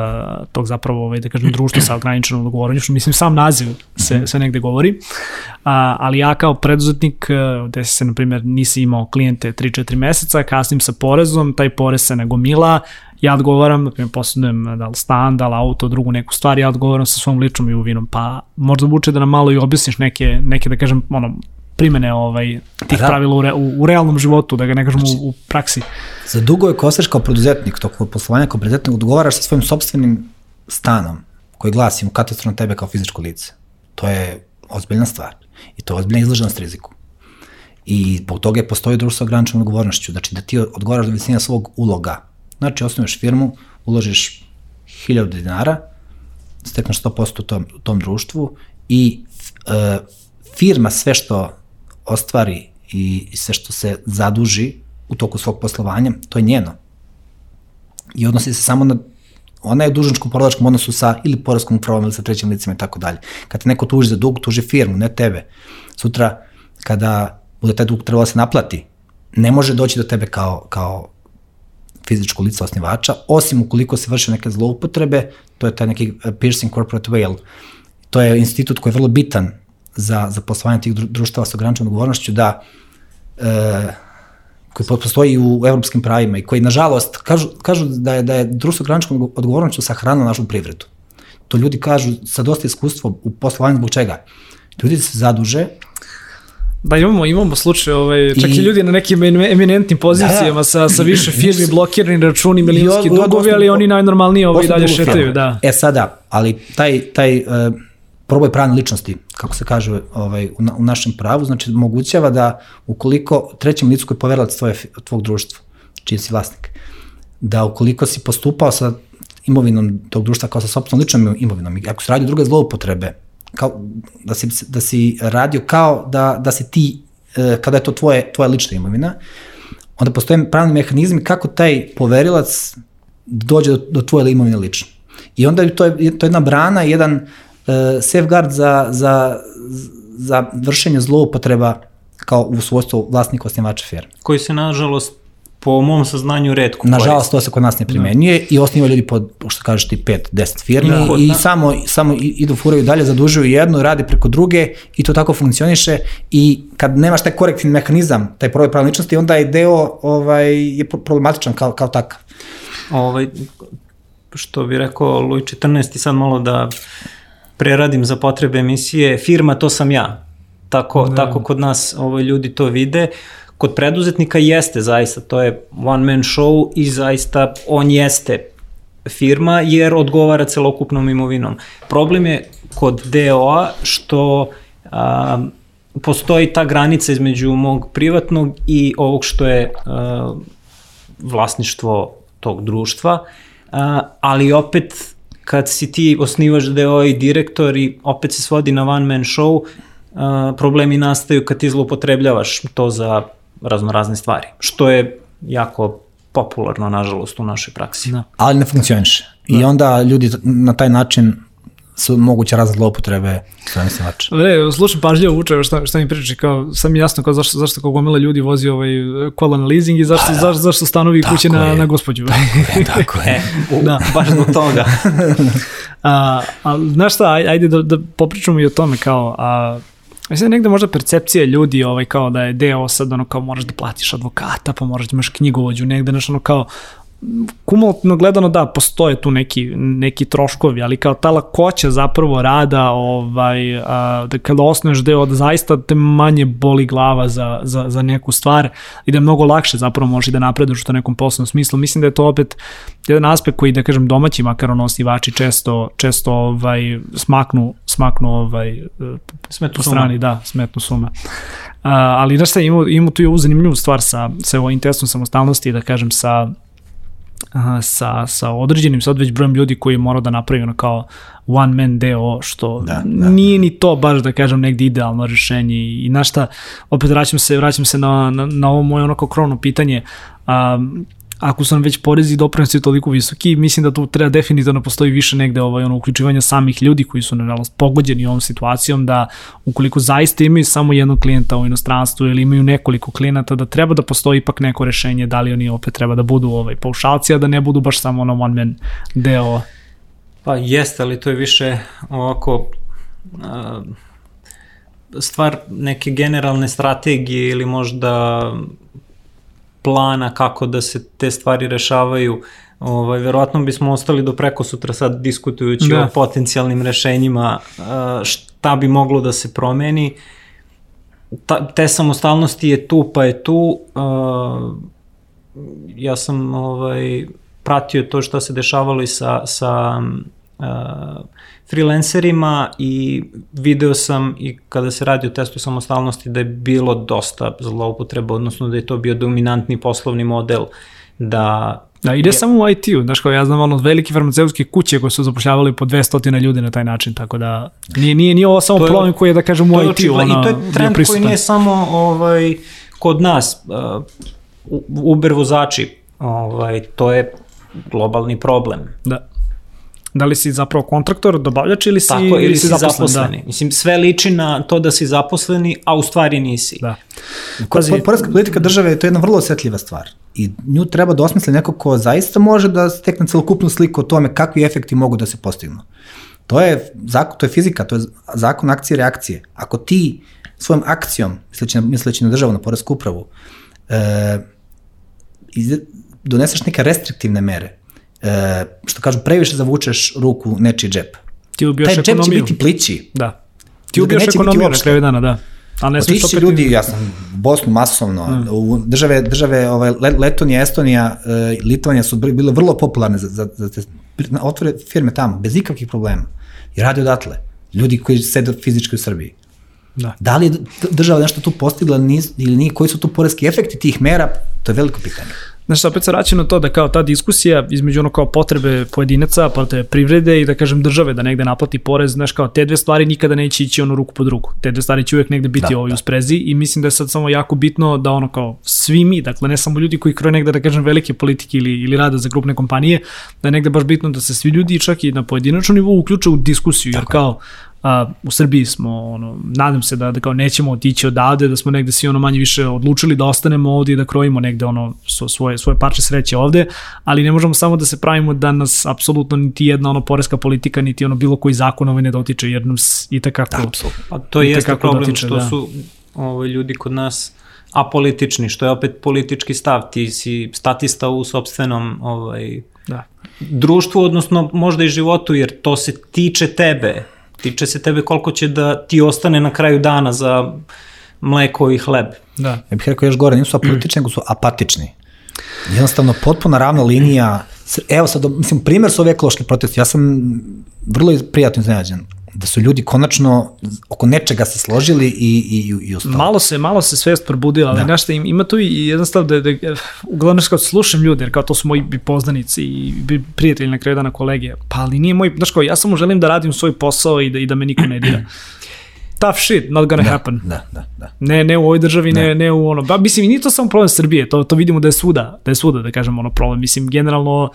tog zapravo, ovaj, da kažem, društva sa ograničenom odgovornošću. Mislim, sam naziv se, mhm. se negde govori. Uh, ali ja kao preduzetnik, gde se, na primjer, nisi imao klijente 3-4 meseca, kasnim sa porezom, taj porez se nagomila, ja odgovaram, na primjer, posjedujem da li stan, da li auto, drugu neku stvar, ja odgovaram sa svom ličnom imovinom, pa možda buče da nam malo i objasniš neke, neke da kažem, ono, primene ovaj, tih da. pravila u, re, u, u realnom životu, da ga ne kažemo znači, u, u praksi. Za dugo je kosaš kao preduzetnik, toko poslovanja kao preduzetnik, odgovaraš sa svojim sobstvenim stanom koji glasi u katastru na tebe kao fizičko lice. To je ozbiljna stvar i to je ozbiljna izloženost riziku. I zbog toga je postoji društvo sa ograničenom odgovornošću, znači da ti odgovaraš do visine svog uloga. Znači, osnoveš firmu, uložiš 1000 dinara, stekneš 100% u tom, u tom društvu i e, firma sve što ostvari i sve što se zaduži u toku svog poslovanja, to je njeno. I odnosi se samo na ona je u dužničkom porodičkom odnosu sa ili poreskom upravom ili sa trećim licima i tako dalje. Kad te neko tuži za dug, tuži firmu, ne tebe. Sutra, kada bude taj dug trebalo da se naplati, ne može doći do tebe kao, kao fizičko lice osnivača, osim ukoliko se vrše neke zloupotrebe, to je taj neki piercing corporate veil. To je institut koji je vrlo bitan za, za poslovanje tih društava sa ograničenom odgovornošću da e, koji postoji u evropskim pravima i koji, nažalost, kažu, kažu da je, da je društvo ograničenom odgovornošću sahranilo našu privredu. To ljudi kažu sa dosta iskustva u poslovanju zbog čega. Ljudi se zaduže Da, imamo, imamo slučaj, ovaj, čak i, I- ljudi na nekim em- eminentnim pozicijama Da. sa, sa više firmi, blokirani računi, milionski dugovi, ali oni najnormalnije ovaj, dalje šetaju, da. E sada, ali taj, taj uh, proboj pravne ličnosti, kako se kaže ovaj, u, na, u našem pravu, znači omogućava da ukoliko trećem licu koji je poverilac tvoje, tvog društva, čiji si vlasnik, da ukoliko si postupao sa imovinom tog društva kao sa sopstvenom ličnom imovinom, i ako se radi o druge zloupotrebe, kao, da, si, da si radio kao da, da si ti, e, kada je to tvoje, tvoja lična imovina, onda postoje pravni mehanizmi kako taj poverilac dođe do, do tvoje imovine lično. I onda je to, je, to je jedna brana, jedan safeguard za, za, za vršenje zloupotreba kao u svojstvu vlasnika osnivača firme. koji se nažalost po mom saznanju redko Nažalost, to se kod nas ne primenjuje da. i osniva ljudi pod, što kažeš ti, 5-10 firmi Da. da. i samo, samo i- idu furaju dalje, zadužuju jednu, rade preko druge i to tako funkcioniše i kad nemaš taj korektivni mehanizam, taj probaj pravne ličnosti, onda je deo ovaj, je pro- problematičan kao, kao takav. ovaj, što bi rekao Luj 14 i sad malo da preradim za potrebe emisije, firma to sam ja. Tako, da. tako kod nas ovaj, ljudi to vide. Kod preduzetnika jeste zaista, to je one man show i zaista on jeste firma jer odgovara celokupnom imovinom. Problem je kod DO-a što a, postoji ta granica između mog privatnog i ovog što je a, vlasništvo tog društva, a, ali opet kad si ti osnivaš DO i direktor i opet se svodi na one man show, a, problemi nastaju kad ti zloupotrebljavaš to za razno razne stvari, što je jako popularno, nažalost, u našoj praksi. Da. ali ne funkcioniše. I onda ljudi na taj način su moguće razne zloupotrebe strane osnivača. Ne, slušam pažljivo uče šta, šta mi priča, kao, sam mi jasno kao zašto, zašto kao gomila ljudi vozi ovaj kola na leasing i zašto, zašto, zašto stanovi i kuće Tako na, je. na gospođu. Tako E, je. u, Da. baš zbog toga. a, a, znaš šta, aj- ajde da, da popričamo i o tome kao, a, Mislim da negde možda percepcija ljudi ovaj kao da je deo sad ono kao moraš da platiš advokata, pa moraš da imaš knjigovođu negde, znaš ono kao kumulativno gledano da postoje tu neki, neki troškovi, ali kao ta lakoća zapravo rada ovaj, a, da kada osnuješ deo da zaista te manje boli glava za, za, za neku stvar i da je mnogo lakše zapravo možeš da napreduješ u to nekom poslovnom smislu. Mislim da je to opet jedan aspekt koji da kažem domaći makar osnivači često, često ovaj, smaknu, smaknu ovaj, Smetnu po suma. strani, da, smetnu suma. A, ali znaš šta, imamo, imamo tu i ovu zanimljivu stvar sa, sa ovim testom samostalnosti, da kažem, sa sa, sa određenim sad već brojem ljudi koji mora da napravi ono kao one man deo, što Da, da, nije ni to baš da kažem negde idealno rešenje i, znaš šta, opet vraćam se, vraćam se na, na, na ovo moje ono kao krovno pitanje, um, ako su nam već porezi i doprinosi toliko visoki, mislim da tu treba definitivno postoji više negde ovaj, ono, uključivanja samih ljudi koji su nažalost pogođeni ovom situacijom da ukoliko zaista imaju samo jednog klijenta u inostranstvu ili imaju nekoliko klijenata da treba da postoji ipak neko rešenje da li oni opet treba da budu ovaj, paušalci, a da ne budu baš samo ono one man deo. Pa jeste, ali to je više ovako a, stvar neke generalne strategije ili možda plana kako da se te stvari rešavaju. Ovaj, verovatno bismo ostali do preko sutra sad diskutujući Da. o potencijalnim rešenjima šta bi moglo da se promeni. Ta, te samostalnosti je tu pa je tu. Ja sam ovaj, pratio to šta se dešavalo i sa, sa uh, freelancerima i video sam i kada se radi o testu samostalnosti da je bilo dosta zloupotreba, odnosno da je to bio dominantni poslovni model da Da, ide samo u IT-u, znaš kao ja znam ono velike farmaceutske kuće koje su zapošljavali po 200 ljudi na taj način, tako da nije, nije, nije ovo samo je- problem koji je da kažem u je IT-u. I to je trend koji nije samo ovaj, kod nas, uh, Uber vozači, ovaj, to je globalni problem. Da. Da li si zapravo kontraktor, dobavljač ili si, Tako, ili si zaposlen? zaposleni. Mislim, sve liči na to da si zaposleni, a u stvari nisi. Da. da. Pazi, Poreska politika države je to jedna vrlo osetljiva stvar i nju treba da osmisli neko ko zaista može da stekne celokupnu sliku o tome kakvi efekti mogu da se postignu. To je, zakon, to je fizika, to je zakon akcije i reakcije. Ako ti svojom akcijom, misleći na, misleći na državu, na poresku upravu, e, iz, doneseš neke restriktivne mere, e, što kažu, previše zavučeš ruku nečiji džep. Ti ubijaš Taj džep će ekonomiju. biti plići. Da. Ti ga ubijaš biti ekonomiju na kraju dana, da. A ne Otići opet... ljudi, ja sam u Bosnu masovno, Mm. u države, države ovaj, Le- Letonija, Estonija, e, Litvanija su bili- bile vrlo popularne za, za, za te, otvore firme tamo, bez ikakvih problema. I radi odatle. Ljudi koji sede fizički u Srbiji. Da. Da li je država nešto tu postigla nis- ili nije, koji su tu poreski efekti tih mera, to je veliko pitanje. Znaš, opet se vraća na to da kao ta diskusija između ono kao potrebe pojedinaca, potrebe privrede i da kažem države da negde naplati porez, znaš kao te dve stvari nikada neće ići ono ruku pod ruku. Te dve stvari će uvek negde biti Da, ovaj da. u sprezi i mislim da je sad samo jako bitno da ono kao svi mi, dakle ne samo ljudi koji kroje negde da kažem velike politike ili, ili rade za grupne kompanije, da je negde baš bitno da se svi ljudi čak i na pojedinačnom nivou uključe u diskusiju, jer kao a, u Srbiji smo, ono, nadam se da, da kao nećemo otići odavde, da smo negde svi ono manje više odlučili da ostanemo ovde i da krojimo negde ono svoje, svoje parče sreće ovde, ali ne možemo samo da se pravimo da nas apsolutno niti jedna ono poreska politika, niti ono bilo koji zakon ovaj ne dotiče, jer nas i takako... Da, apsolutno. Pa to I jeste problem dotiče, što da. su ovaj, ljudi kod nas apolitični, što je opet politički stav, ti si statista u sobstvenom ovaj, Da. društvu, odnosno možda i životu, jer to se tiče tebe. Tiče se tebe koliko će da ti ostane na kraju dana za mleko i hleb. Da. Ja bih rekao još gore, nisu apolitični, nego su apatični. Jednostavno, potpuna ravna linija. Evo sad, mislim, primjer su ove ekološke proteste. Ja sam vrlo prijatno iznenađen da su ljudi konačno oko nečega se složili i, i, i ostali. Malo se, malo se svest probudila, ali da. im, ima tu i jedan stav da, da uglavnom kao slušam ljude, jer kao to su moji poznanici i bi- prijatelji na kraju dana kolege, pa ali nije moj, znaš kao, ja samo želim da radim svoj posao i da, i da me niko ne dira. Tough shit, not gonna da, happen. Da, da, da. Ne, ne u ovoj državi, ne, ne, ne u ono, ba, mislim, i nije to samo problem Srbije, to, to vidimo da je svuda, da je svuda, da kažem, ono problem, mislim, generalno,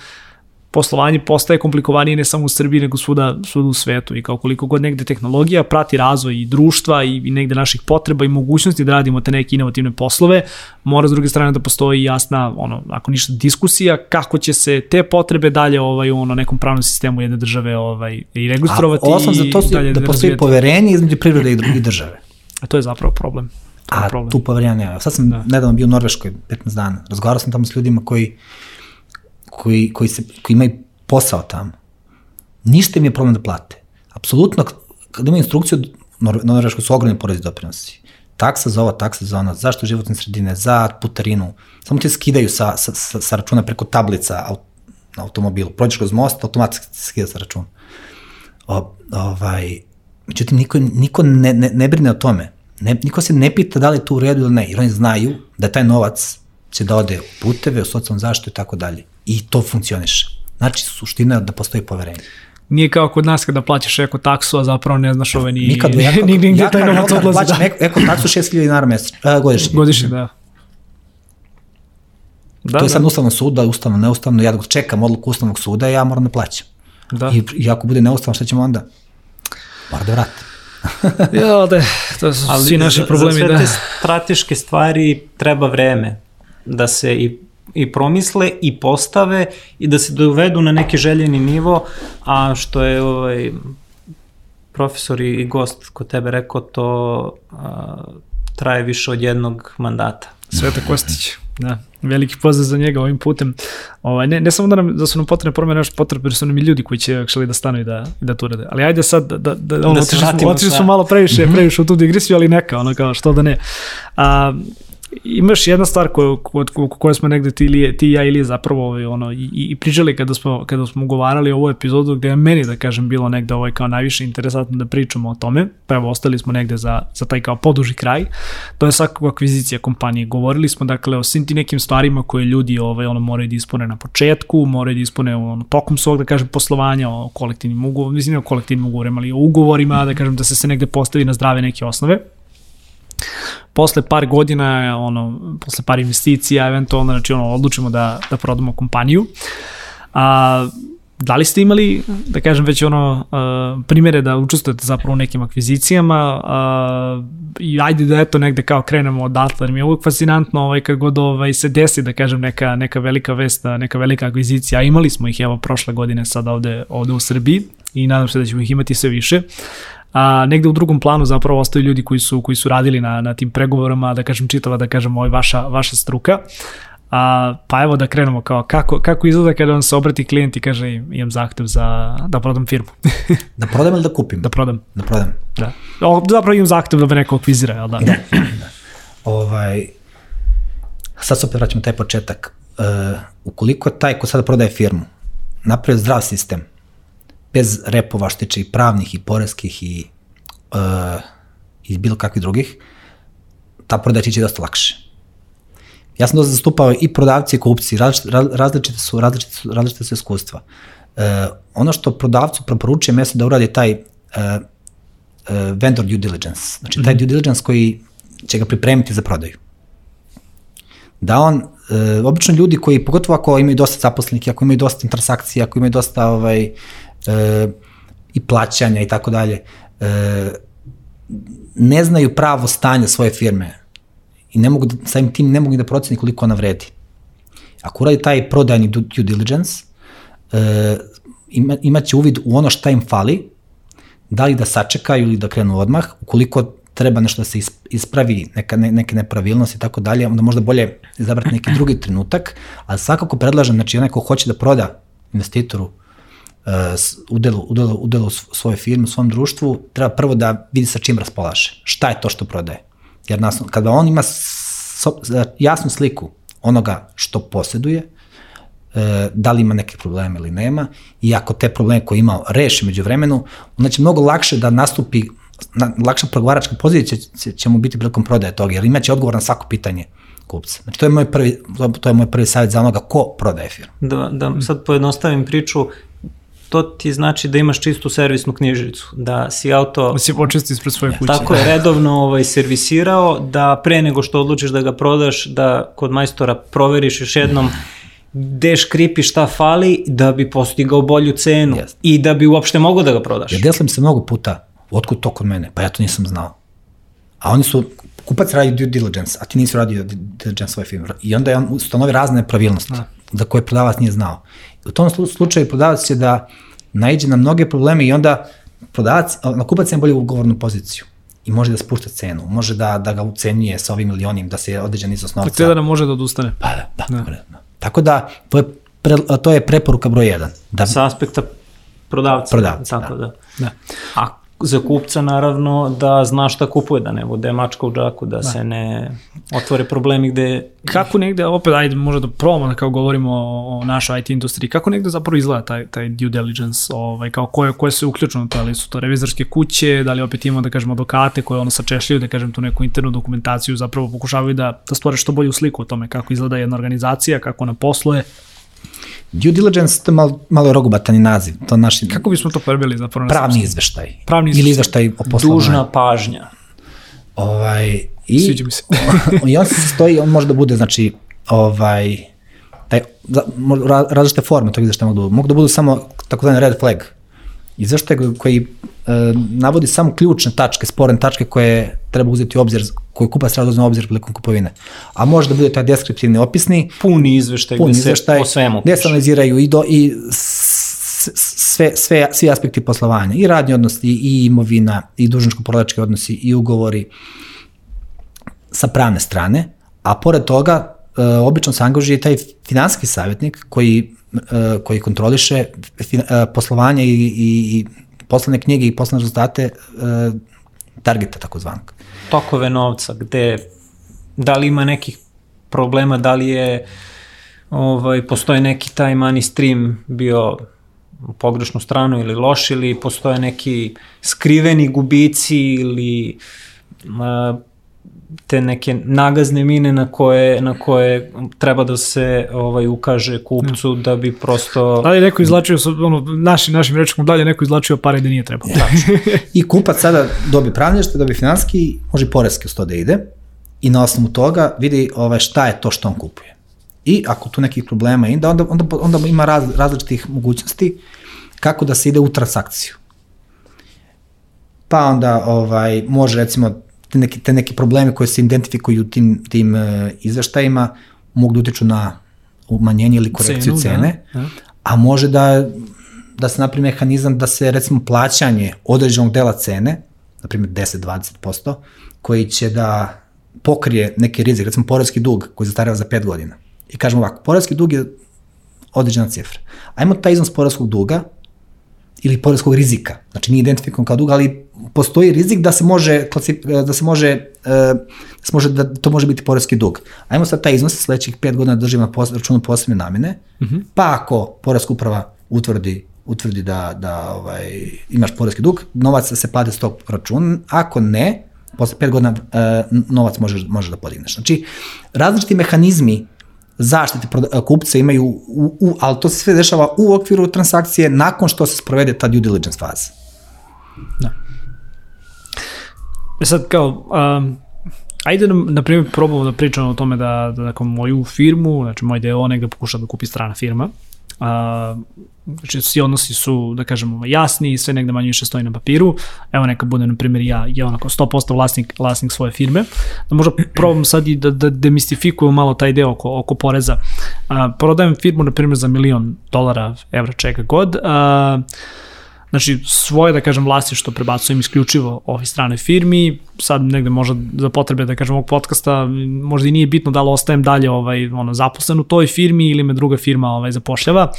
poslovanje postaje komplikovanije ne samo u Srbiji, nego svuda, svuda u svetu i kao koliko god negde tehnologija prati razvoj i društva i, i negde naših potreba i mogućnosti da radimo te neke inovativne poslove, mora s druge strane da postoji jasna, ono, ako ništa, diskusija kako će se te potrebe dalje ovaj, u ono, nekom pravnom sistemu jedne države ovaj, i registrovati A osam za to su, da postoji poverenje između privrede i druge države. A to je zapravo problem. To A problem. tu poverenja nema. Sad sam Da. da. nedavno bio u Norveškoj 15 dana. Razgovarao sam tamo s ljudima koji, koji, koji, se, koji imaju posao tamo. Ništa im je problem da plate. Apsolutno, kad imaju instrukciju, na Norveškoj su ogromni porezi doprinosi. Taksa za ovo, taksa za ono, zašto životne sredine, za putarinu. Samo ti skidaju sa, sa, sa, računa preko tablica au, na automobilu. Prođeš kroz most, automatski skida sa računa. O, ovaj, međutim, niko, niko ne, ne, ne brine o tome. Ne, niko se ne pita da li je to u redu ili ne, jer oni znaju da taj novac će da ode u puteve, u socijalnu zaštitu i tako dalje. I to funkcioniše. Znači, suština je da postoji poverenje. Nije kao kod nas kada plaćaš eko taksu, a zapravo ne znaš ove ni, Nikad, ja, ni, ni, gde taj novac da odlazi. plaćam Da. eko, taksu 6000 dinara mesečno, uh, godišnje. Godišnje, da. Da, to je sad da, ustavno suda, ustavno, neustavno, ja dok čekam odluku ustavnog suda, ja moram da plaćam. da. I, I ako bude neustavno, šta ćemo onda? Mora da vratim. Ja, da, to su Ali svi naši za, problemi, za sve da. te strateške stvari treba vreme da se i i promisle i postave i da se dovedu na neki željeni nivo, a što je ovaj, profesor i gost kod tebe rekao, to a, traje više od jednog mandata. Sveta Kostić. Da, veliki pozdrav za njega ovim putem. Ovaj, ne, ne samo da, nam, da su nam potrebne promene, još potrebne su nam i ljudi koji će actually da stanu i da, i da to urade. Ali ajde sad da, da, da, ono, Da se otišli, smo, otišli smo malo previše, previše u tu digresiju, ali neka, ono kao što da ne. A, imaš jedna stvar koju, kod ko, koju smo negde ti, ili, ti ja ili zapravo ovaj, ono, i, i pričali kada smo, kada smo ugovarali ovu epizodu gde je meni da kažem bilo negde ovaj kao najviše interesantno da pričamo o tome, pa evo ostali smo negde za, za taj kao poduži kraj, to je svakako akvizicija kompanije. Govorili smo dakle o svim ti nekim stvarima koje ljudi ovaj, ono, moraju da ispune na početku, moraju da ispune ono, tokom svog da kažem poslovanja o kolektivnim ugovorima, mislim o kolektivnim ugovorima, ali o ugovorima, da kažem da se se negde postavi na zdrave neke osnove posle par godina, ono, posle par investicija, eventualno, znači, ono, odlučimo da, da prodamo kompaniju. A, da li ste imali, da kažem, već ono, uh, primere da učestvujete zapravo u nekim akvizicijama? Uh, i ajde da eto negde kao krenemo odatle, jer mi je uvijek fascinantno ovaj, kad god ovaj, se desi, da kažem, neka, neka velika vesta, neka velika akvizicija, a imali smo ih evo prošle godine sad ovde, ovde u Srbiji i nadam se da ćemo ih imati sve više a negde u drugom planu zapravo ostaju ljudi koji su koji su radili na na tim pregovorima da kažem čitava da kažem ovaj vaša vaša struka A, pa evo da krenemo kao kako, kako izgleda kada vam se obrati klijent i kaže imam zahtev za da prodam firmu. da prodam ili da kupim? Da prodam. Da prodam. Da. O, zapravo imam zahtev da me neko akvizira, jel da? Da. da. Ovaj, sad se opet vraćamo taj početak. Uh, ukoliko taj ko sada prodaje firmu napravio zdrav sistem, bez repova što tiče i pravnih i poreskih i, uh, i bilo kakvih drugih, ta prodaja će dosta lakše Ja sam dosta zastupao i prodavci i kupci, različite, različite su, različite su, različite su iskustva. E, ono što prodavcu preporučujem jeste da uradi taj e, e, vendor due diligence, znači taj -hmm. due diligence koji će ga pripremiti za prodaju. Da on, e, obično ljudi koji, pogotovo ako imaju dosta zaposlenih, ako imaju dosta transakcija, ako imaju dosta ovaj, e, i plaćanja i tako dalje, e, ne znaju pravo stanje svoje firme i ne mogu da, samim tim ne mogu da proceni koliko ona vredi. Ako uradi taj prodajni due diligence, e, ima, imaće uvid u ono šta im fali, da li da sačekaju ili da krenu odmah, ukoliko treba nešto da se ispravi, neka, ne, neke nepravilnosti i tako dalje, onda možda bolje izabrati neki drugi trenutak, ali svakako predlažem, znači onaj ko hoće da proda investitoru uh, udelu, udelu, udelu svoje firme, svom društvu, treba prvo da vidi sa čim raspolaže. Šta je to što prodaje? Jer nas, kada on ima so, jasnu sliku onoga što posjeduje, e, da li ima neke probleme ili nema, i ako te probleme koje ima reši među vremenu, onda će mnogo lakše da nastupi, na, lakša pregovaračka pozicija će, će mu biti prilikom prodaje toga, jer imaće odgovor na svako pitanje kupca. Znači, to je moj prvi, to je moj prvi savjet za onoga ko prodaje firmu. Da, da sad pojednostavim priču, to ti znači da imaš čistu servisnu knjižicu, da si auto... Da si počisti ispred svoje kuće. Tako je, redovno ovaj, servisirao, da pre nego što odlučiš da ga prodaš, da kod majstora proveriš još jednom gde škripi šta fali da bi postigao bolju cenu yes. i da bi uopšte mogao da ga prodaš. Ja deslam se mnogo puta, otkud to kod mene, pa ja to nisam znao. A oni su, kupac radi due diligence, a ti nisi radio due diligence svoje firme. I onda je on ustanovi razne pravilnosti, da. za koje prodavac nije znao. U tom slučaju prodavac će da naiđe na mnoge probleme i onda prodavac, na kupac ima bolju ugovornu poziciju i može da spušta cenu, može da, da ga ucenjuje sa ovim milionim, da se određen iznos novca. Tako da ne može da odustane. Pa da, da. da. da. Tako da, to je, pre, to je preporuka broj 1. Da, sa aspekta prodavca. Prodavca, tako da. da. da. A za kupca naravno da zna šta kupuje, da ne bude mačka u džaku, da, da. se ne otvore problemi gde... Kako negde, opet ajde možda da probamo da kao govorimo o, o našoj IT industriji, kako negde zapravo izgleda taj, taj due diligence, ovaj, kao koje, koje su uključeno, da li su to revizorske kuće, da li opet imamo da kažemo advokate koje ono sačešljaju, da kažem tu neku internu dokumentaciju, zapravo pokušavaju da, da stvore što bolju sliku o tome kako izgleda jedna organizacija, kako ona posluje, Due diligence, to je malo, malo rogobatani naziv. To naši, Kako bismo to prebili za prvo Pravni izveštaj. Pravni izveštaj. Ili izveštaj o poslovanju. Dužna pažnja. Ovaj, i, Sviđa mi se. I on se stoji, on može da bude, znači, ovaj, taj, za, različite forme tog izveštaja mogu da budu. Mogu da budu samo takozvani red flag. Izveštaj koji navodi samo ključne tačke, sporne tačke koje treba uzeti u obzir, koje kupac treba da uzeti u obzir prilikom kupovine. A može da bude taj deskriptivni opisni. Puni izveštaj, puni gde izveštaj, se po svemu Gde se analiziraju i, do, i sve, sve, svi aspekti poslovanja, i radni odnosi, i imovina, i dužničko-prodavački odnosi, i ugovori sa pravne strane, a pored toga, e, obično se angažuje taj finanski savjetnik koji, e, koji kontroliše poslovanje i, i, i poslovne knjige i poslovne rezultate e, targeta takozvanog. Tokove novca, gde, da li ima nekih problema, da li je ovaj, postoje neki taj money stream bio u pogrešnu stranu ili loš ili postoje neki skriveni gubici ili uh, te neke nagazne mine na koje, na koje treba da se ovaj ukaže kupcu da bi prosto... Da li neko izlačio, ono, našim, našim rečkom, da li neko izlačio pare da nije trebalo. Da. I kupac sada dobi pravnješte, dobi finanski, može poreski uz to da ide i na osnovu toga vidi ovaj, šta je to što on kupuje. I ako tu nekih problema ima, onda, onda, onda ima raz, različitih mogućnosti kako da se ide u transakciju. Pa onda ovaj, može recimo te neki, te neki problemi koje se identifikuju tim, tim uh, izveštajima mogu da utiču na umanjenje ili korekciju Cenu, cene, da, da. a može da, da se napravi mehanizam da se recimo plaćanje određenog dela cene, na primjer 10-20%, koji će da pokrije neki rizik, recimo porezki dug koji zastareva za 5 godina i kažemo ovako, poreski dug je određena cifra. Ajmo taj iznos poreskog duga ili poreskog rizika. Znači nije identifikovan kao dug, ali postoji rizik da se može da se može da se može da to može biti poreski dug. Ajmo sad taj iznos sledećih 5 godina da držimo na pos, računu posebne namene. Mm -hmm. Pa ako poreska uprava utvrdi utvrdi da, da ovaj, imaš poreski dug, novac se plati s tog računa, ako ne, posle 5 godina novac može, može da podigneš. Znači, različiti mehanizmi zaštite kupca imaju, u, u, ali to se sve dešava u okviru transakcije nakon što se sprovede ta due diligence faza. Da. E sad kao, um, ajde na, na primjer probamo da pričamo o tome da, da, da moju firmu, znači moj deo negde pokuša da kupi strana firma, a, znači svi odnosi su, da kažemo, jasni i sve negde manje više stoji na papiru. Evo neka bude, na primjer, ja, ja onako 100% vlasnik, vlasnik svoje firme. Da možda probam sad i da, da demistifikujem malo taj deo oko, oko poreza. A, prodajem firmu, na primjer, za milion dolara, evra, čega god. A, Znači, svoje, da kažem, što prebacujem isključivo ovoj strane firmi, sad negde možda za potrebe, da kažem, ovog podcasta, možda i nije bitno da li ostajem dalje ovaj, ono, zaposlen u toj firmi ili me druga firma ovaj, zapošljava,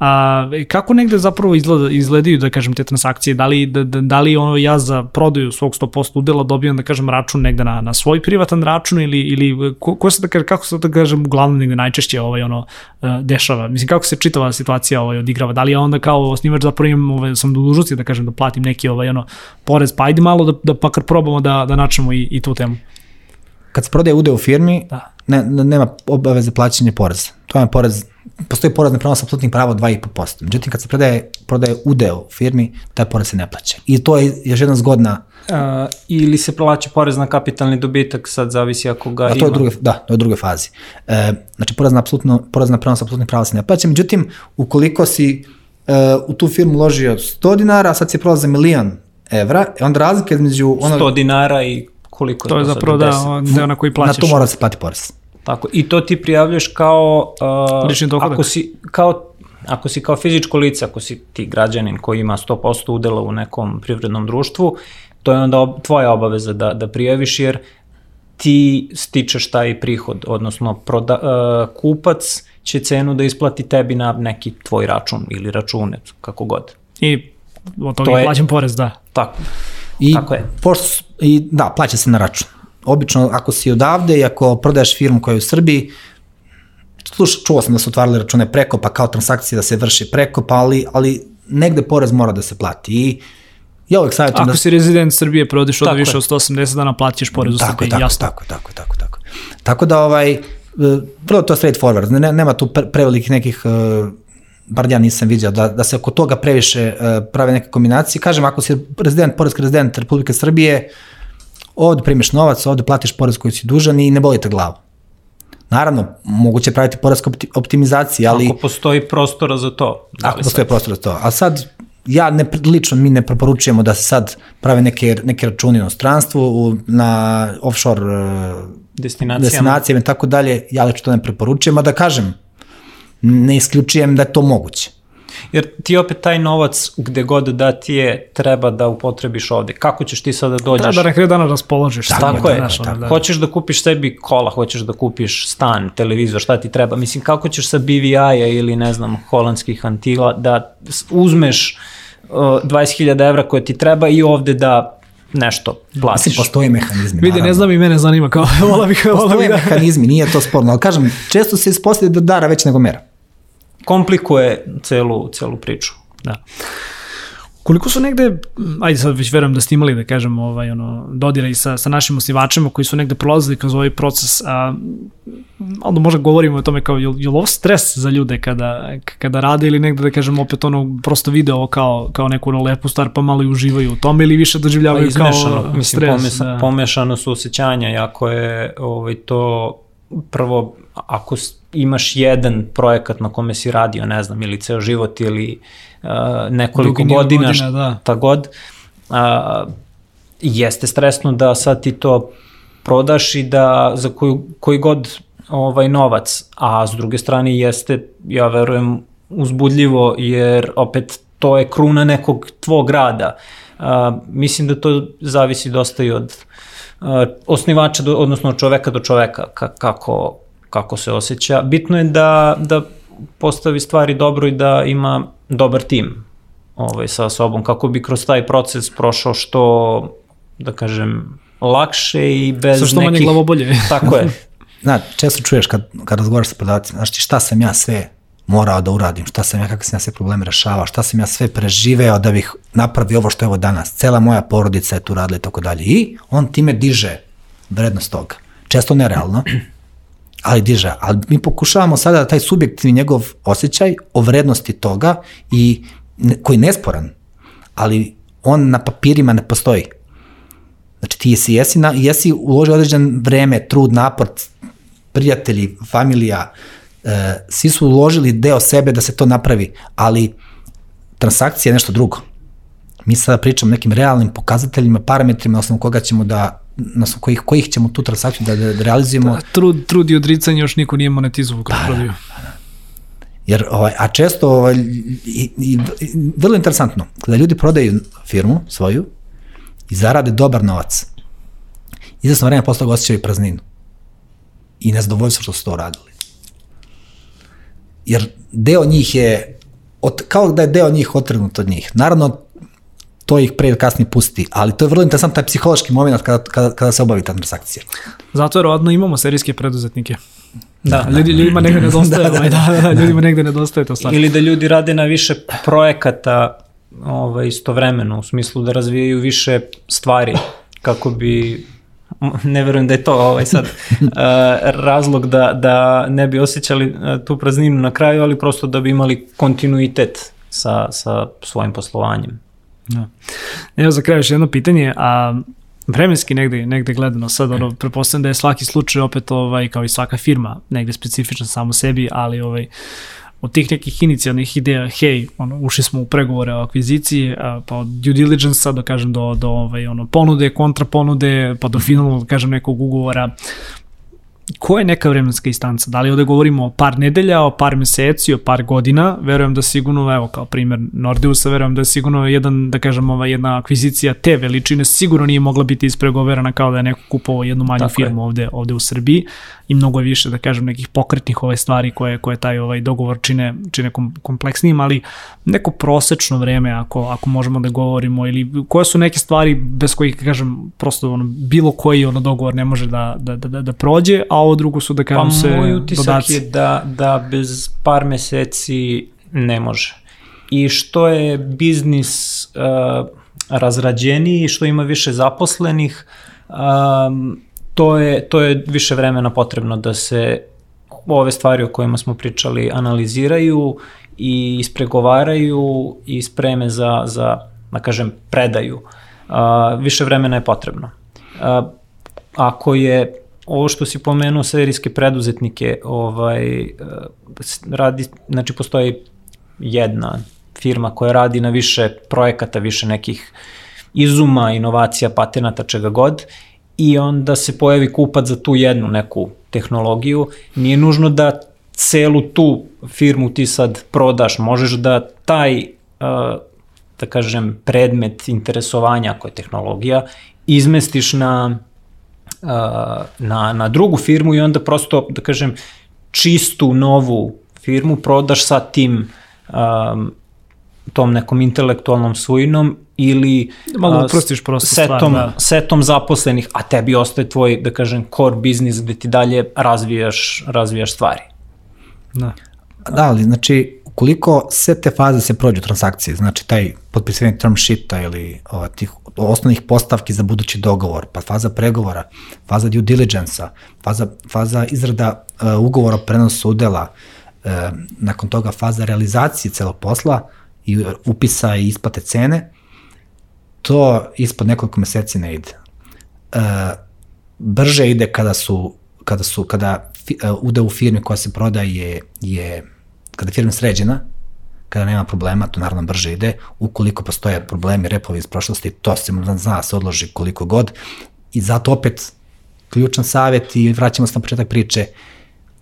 A, kako negde zapravo izgleda, izgledaju, da kažem, te transakcije? Da li, da, da, da li ono ja za prodaju svog 100% udela dobijam, da kažem, račun negde na, na svoj privatan račun ili, ili ko, ko se da kažem, kako se da kažem, uglavnom negde najčešće ovaj, ono, uh, dešava? Mislim, kako se čitava situacija ovaj, odigrava? Da li ja onda kao osnivač zapravo imam, ovaj, sam dužnosti, da kažem, da platim neki ovaj, ono, porez, pa ajde malo da, da pakar probamo da, da načnemo i, i tu temu. Kad se prodaje udeo u firmi, da. ne, nema obaveze plaćanja poreza. To je porez postoji porez na prenos apsolutnih prava od 2,5%. Međutim, kad se predaje, prodaje udeo u firmi, taj porez se ne plaća. I to je još jedna zgodna... Uh, ili se plaća porez na kapitalni dobitak, sad zavisi ako ga da, ima. To je druge, da, to je druge fazi. E, znači, porez na, apsolutno, porez na prenos apsolutnih prava se ne plaća. Međutim, ukoliko si uh, u tu firmu uložio 100 dinara, a sad si prolaz za milion evra, onda razlika između... Ono, 100 dinara i koliko to je zapravo da, da na koji plaćaš. Na to mora da se plati porez. Tako, i to ti prijavljaš kao... Uh, Lični dohodak. Ako si, kao, ako si kao fizičko lice, ako si ti građanin koji ima 100% udela u nekom privrednom društvu, to je onda ob, tvoja obaveza da, da prijaviš, jer ti stičeš taj prihod, odnosno proda, uh, kupac će cenu da isplati tebi na neki tvoj račun ili račune, kako god. I od toga to je plaćam porez, da. Tako. I, tako je. Pošto, I da, plaća se na račun obično ako si odavde i ako prodaješ firmu koja je u Srbiji, sluš, čuo sam da su otvarali račune preko, pa kao transakcije da se vrši preko, pa ali, ali negde porez mora da se plati i ja uvek savjetujem da... Ako si rezident Srbije, prodiš od više od 180 dana, platiš porez u Srbiji, tako, jasno. Tako, tako, tako, tako. Tako da, ovaj, e, vrlo to straight forward, ne, nema tu pre, prevelikih nekih e, bar ja nisam vidio, da, da se oko toga previše uh, prave neke kombinacije. Kažem, ako si rezident, porezki rezident Republike Srbije, ovde primiš novac, ovde platiš porez koji si dužan i ne bolite glavu. Naravno, moguće praviti porezka optimizacija, ali... Ako postoji prostora za to. Da ako postoji sad? prostora za to. A sad, ja ne, lično mi ne preporučujemo da se sad prave neke, neke računi u stranstvu, na offshore destinacijama, destinacijama i tako dalje, ja lično to ne preporučujem, a da kažem, ne isključujem da je to moguće. Jer ti opet taj novac gde god da ti je treba da upotrebiš ovde. Kako ćeš ti sada da dođeš? Da, da na kraju dana raspoložiš. Tako, tako je. Naš, tako. Da. Hoćeš da kupiš sebi kola, hoćeš da kupiš stan, televizor, šta ti treba. Mislim, kako ćeš sa BVI-a ili ne znam, holandskih antila da uzmeš uh, 20.000 evra koje ti treba i ovde da nešto platiš. Mislim, postoje mehanizmi. Vidi, ne znam i mene zanima kao, vola bih, vola bih Postoje da... mehanizmi, nije to sporno, ali kažem, često se ispostavlja da dara već nego mera komplikuje celu, celu priču. Da. Koliko su negde, ajde sad već verujem da ste imali, da kažem, ovaj, ono, dodira i sa, sa našim osnivačima koji su negde prolazili kroz ovaj proces, a, onda možda govorimo o tome kao, je, je li ovo stres za ljude kada, kada rade ili negde, da kažem, opet ono, prosto vide ovo kao, kao neku ono lepu stvar, pa malo i uživaju u tome ili više doživljavaju pa, kao mislim, stres? Pomesa, da. Pomešano su osjećanja, jako je ovaj, to prvo, ako imaš jedan projekat na kome si radio, ne znam, ili ceo život ili uh, nekoliko Dugi godina, godina da. ta god, uh, jeste stresno da sad ti to prodaš i da za koju, koji god ovaj novac, a s druge strane jeste, ja verujem, uzbudljivo, jer opet to je kruna nekog tvog rada. Uh, mislim da to zavisi dosta i od uh, osnivača, do, odnosno od čoveka do čoveka, ka, kako kako se osjeća. Bitno je da, da postavi stvari dobro i da ima dobar tim ovaj, sa sobom, kako bi kroz taj proces prošao što, da kažem, lakše i bez Sa što manje nekih... glavobolje. Tako je. Znaš, često čuješ kad, kad razgovaraš sa prodavacima, znaš ti šta sam ja sve morao da uradim, šta sam ja, kakve sam ja sve probleme rešavao, šta sam ja sve preživeo da bih napravio ovo što je ovo danas. Cela moja porodica je tu radila i tako dalje. I on time diže vrednost toga. Često nerealno, ali diže. Ali mi pokušavamo sada da taj subjektivni njegov osjećaj o vrednosti toga i koji je nesporan, ali on na papirima ne postoji. Znači ti jesi, jesi, na, jesi uložio određen vreme, trud, napor, prijatelji, familija, e, svi su uložili deo sebe da se to napravi, ali transakcija je nešto drugo. Mi sada pričamo nekim realnim pokazateljima, parametrima na osnovu koga ćemo da na osnovu kojih, kojih ćemo tu transakciju da, da realizujemo. Trud, trud i odricanje još niko nije monetizovao kroz prodaju. Jer, ovaj, a često, ovaj, i, i, i, vrlo interesantno, kada ljudi prodaju firmu svoju i zarade dobar novac, izvesno vreme posle toga osjećaju prazninu i nezadovoljstvo što su to radili. Jer deo njih je, od, kao da je deo njih otrgnut od njih. Naravno, to ih pre ili kasnije pusti, ali to je vrlo interesantan taj psihološki moment kada, kada, kada se obavi ta transakcija. Zato verovatno imamo serijske preduzetnike. Da, da, ljudi, ljudima negde nedostaje, da, da, da, da, da, ljudima negde nedostaje to stvar. Ili da ljudi rade na više projekata ovaj, istovremeno, u smislu da razvijaju više stvari kako bi ne verujem da je to ovaj sad uh, razlog da, da ne bi osjećali uh, tu prazninu na kraju, ali prosto da bi imali kontinuitet sa, sa svojim poslovanjem. Da. Evo za kraj još jedno pitanje, a vremenski negde, negde gledano sad, ono, prepostavljam da je svaki slučaj opet, ovaj, kao i svaka firma, negde specifična samo sebi, ali ovaj, od tih nekih inicijalnih ideja, hej, ono, ušli smo u pregovore o akviziciji, a, pa od due diligence-a, da kažem, do, do ovaj, ono, ponude, kontraponude, pa do finalnog, da kažem, nekog ugovora, Ko je neka vremenska istanca? Da li ovde govorimo o par nedelja, o par meseci, o par godina? Verujem da sigurno, evo kao primer Nordeusa, verujem da je sigurno jedan, da kažem, ova jedna akvizicija te veličine sigurno nije mogla biti ispregoverana kao da je neko kupovao jednu manju Tako firmu je. ovde, ovde u Srbiji i mnogo više, da kažem, nekih pokretnih ove stvari koje, koje taj ovaj dogovor čine, čine kompleksnijim, ali neko prosečno vreme, ako, ako možemo da govorimo, ili koje su neke stvari bez kojih, kažem, prosto ono, bilo koji ono dogovor ne može da, da, da, da prođe, a ovo drugo su da kažem pa se moj utisak dodaci. je da, da bez par meseci ne može. I što je biznis uh, razrađeniji, što ima više zaposlenih, um, to je, to je više vremena potrebno da se ove stvari o kojima smo pričali analiziraju i ispregovaraju i spreme za, za da kažem, predaju. Uh, više vremena je potrebno. Uh, ako je ovo što si pomenuo serijske preduzetnike, ovaj, uh, radi, znači postoji jedna firma koja radi na više projekata, više nekih izuma, inovacija, patenata, čega god i onda se pojavi kupac za tu jednu neku tehnologiju. Nije nužno da celu tu firmu ti sad prodaš, možeš da taj, da kažem, predmet interesovanja ako je tehnologija, izmestiš na, na, na drugu firmu i onda prosto, da kažem, čistu novu firmu prodaš sa tim um, tom nekom intelektualnom svojinom ili Malo uprostiš prosto setom, stvar, da. setom zaposlenih, a tebi ostaje tvoj, da kažem, core biznis gde ti dalje razvijaš, razvijaš stvari. Da. Da, ali znači, ukoliko sve te faze se prođu transakcije, znači taj potpisivanje term sheeta ili o, tih osnovnih postavki za budući dogovor, pa faza pregovora, faza due diligence-a, faza, faza izrada uh, ugovora o prenosu udela, uh, nakon toga faza realizacije celog posla i upisa i isplate cene, to ispod nekoliko meseci ne ide. E, brže ide kada su kada su kada uh, ude u firmi koja se prodaje je kada je firma sređena, kada nema problema, to naravno brže ide. Ukoliko postoje problemi, repovi iz prošlosti, to se zna se odloži koliko god. I zato opet ključan savjet i vraćamo se na početak priče,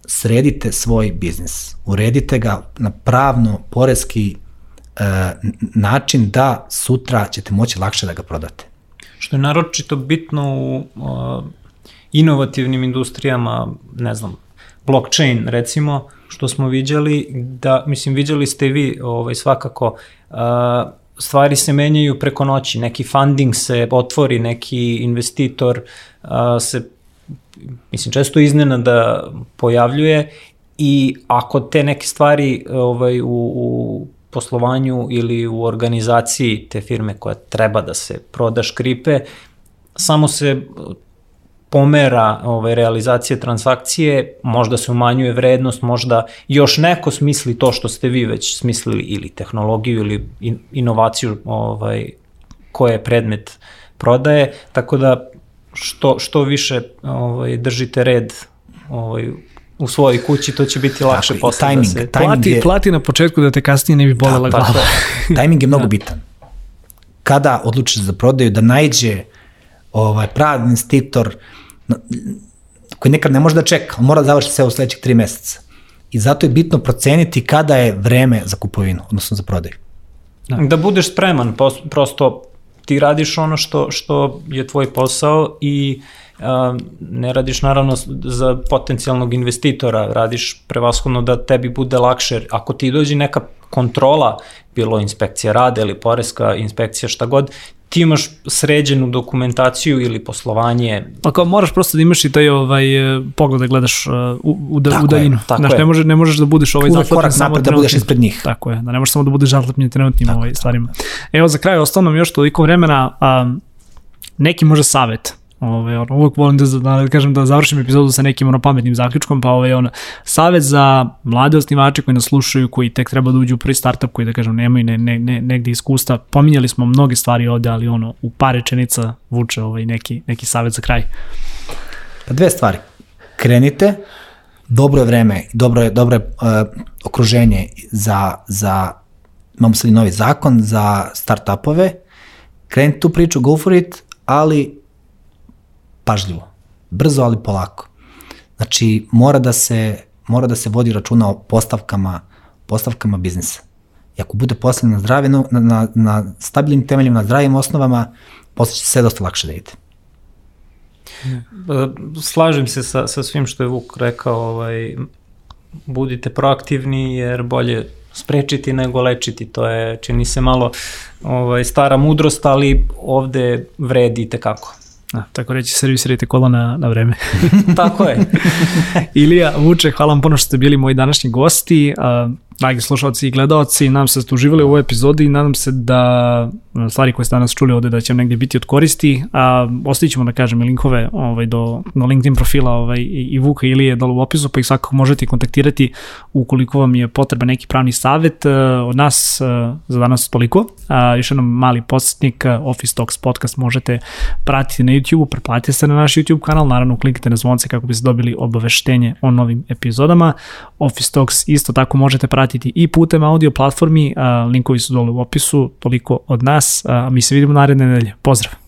sredite svoj biznis, uredite ga na pravno, poreski, E, način da sutra ćete moći lakše da ga prodate. Što je naročito bitno u uh, inovativnim industrijama, ne znam, blockchain recimo, što smo viđali, da, mislim, viđali ste vi ovaj, svakako, uh, stvari se menjaju preko noći, neki funding se otvori, neki investitor uh, se, mislim, često iznenada pojavljuje i ako te neke stvari ovaj, u, u poslovanju ili u organizaciji te firme koja treba da se proda škripe, samo se pomera ovaj, realizacije transakcije, možda se umanjuje vrednost, možda još neko smisli to što ste vi već smislili ili tehnologiju ili in, inovaciju ovaj, koja je predmet prodaje, tako da što, što više ovaj, držite red ovaj, u svojoj kući, to će biti lakše Tako, posle timing, da se... timing Plati, je, plati na početku da te kasnije ne bi bolela Tako, glava. tajming je mnogo bitan. Kada odlučiš za prodaju, da najđe ovaj, pravi investitor koji nekad ne može da čeka, on mora da završi sve u sledećih tri meseca. I zato je bitno proceniti kada je vreme za kupovinu, odnosno za prodaju. Da budeš spreman, prosto ti radiš ono što, što je tvoj posao i a, ne radiš naravno za potencijalnog investitora, radiš prevashodno da tebi bude lakše. Ako ti dođe neka kontrola, bilo inspekcija rade ili poreska inspekcija, šta god, ti imaš sređenu dokumentaciju ili poslovanje, Pa kao moraš prosto da imaš i taj ovaj, eh, pogled da gledaš uh, u, u, da, Tako u je, daljinu. tako Znaš, je. ne, može, ne možeš da budeš ovaj Uvek korak samo napred da budeš ispred njih. Tako je, da ne možeš samo da budeš zatlepljen trenutnim ovaj, stvarima. Evo za kraj, ostalo nam još toliko vremena, um, neki možda savet, Ove, ono, uvek volim da, da, kažem da završim epizodu sa nekim ono pametnim zaključkom, pa ovaj, ono, savet za mlade osnivače koji nas slušaju, koji tek treba da uđu u prvi startup, koji da kažem nemaju ne, ne, ne, negde iskustva. Pominjali smo mnoge stvari ovde, ali ono, u par rečenica vuče ovaj, neki, neki savet za kraj. Pa dve stvari. Krenite, dobro je vreme, dobro je, dobro je uh, okruženje za, za, imamo sad i novi zakon za startupove, krenite tu priču, go for it, ali pažljivo. Brzo, ali polako. Znači, mora da se, mora da se vodi računa o postavkama, postavkama biznisa. I ako bude postavljen na, zdrave, na, na, na stabilnim temeljima, na zdravim osnovama, posle će sve dosta lakše da ide. E, Slažem se sa, sa svim što je Vuk rekao, ovaj, budite proaktivni jer bolje sprečiti nego lečiti, to je čini se malo ovaj, stara mudrost, ali ovde vredi tekako. A, tako reći, servisirajte kola na, na vreme. Tako je. Ilija, Vuče, hvala vam puno što ste bili moji današnji gosti. Uh, dragi slušalci i gledalci, nadam se da ste uživali u ovoj epizodi i nadam se da stvari koje ste danas čuli ovde da će vam negde biti od koristi. A, ostavit ćemo da kažem i linkove ovaj, do, do LinkedIn profila ovaj, i, Vuka i Ilije dole u opisu, pa ih svakako možete kontaktirati ukoliko vam je potreba neki pravni savet. Uh, od nas uh, za danas toliko. Uh, još jednom mali podsjetnik, uh, Office Talks podcast možete pratiti na YouTube-u, preplatite se na naš YouTube kanal, naravno kliknite na zvonce kako biste dobili obaveštenje o novim epizodama. Office Talks isto tako možete pratiti i putem audio platformi, linkovi su dole u opisu, toliko od nas, mi se vidimo naredne nedelje. Pozdrav!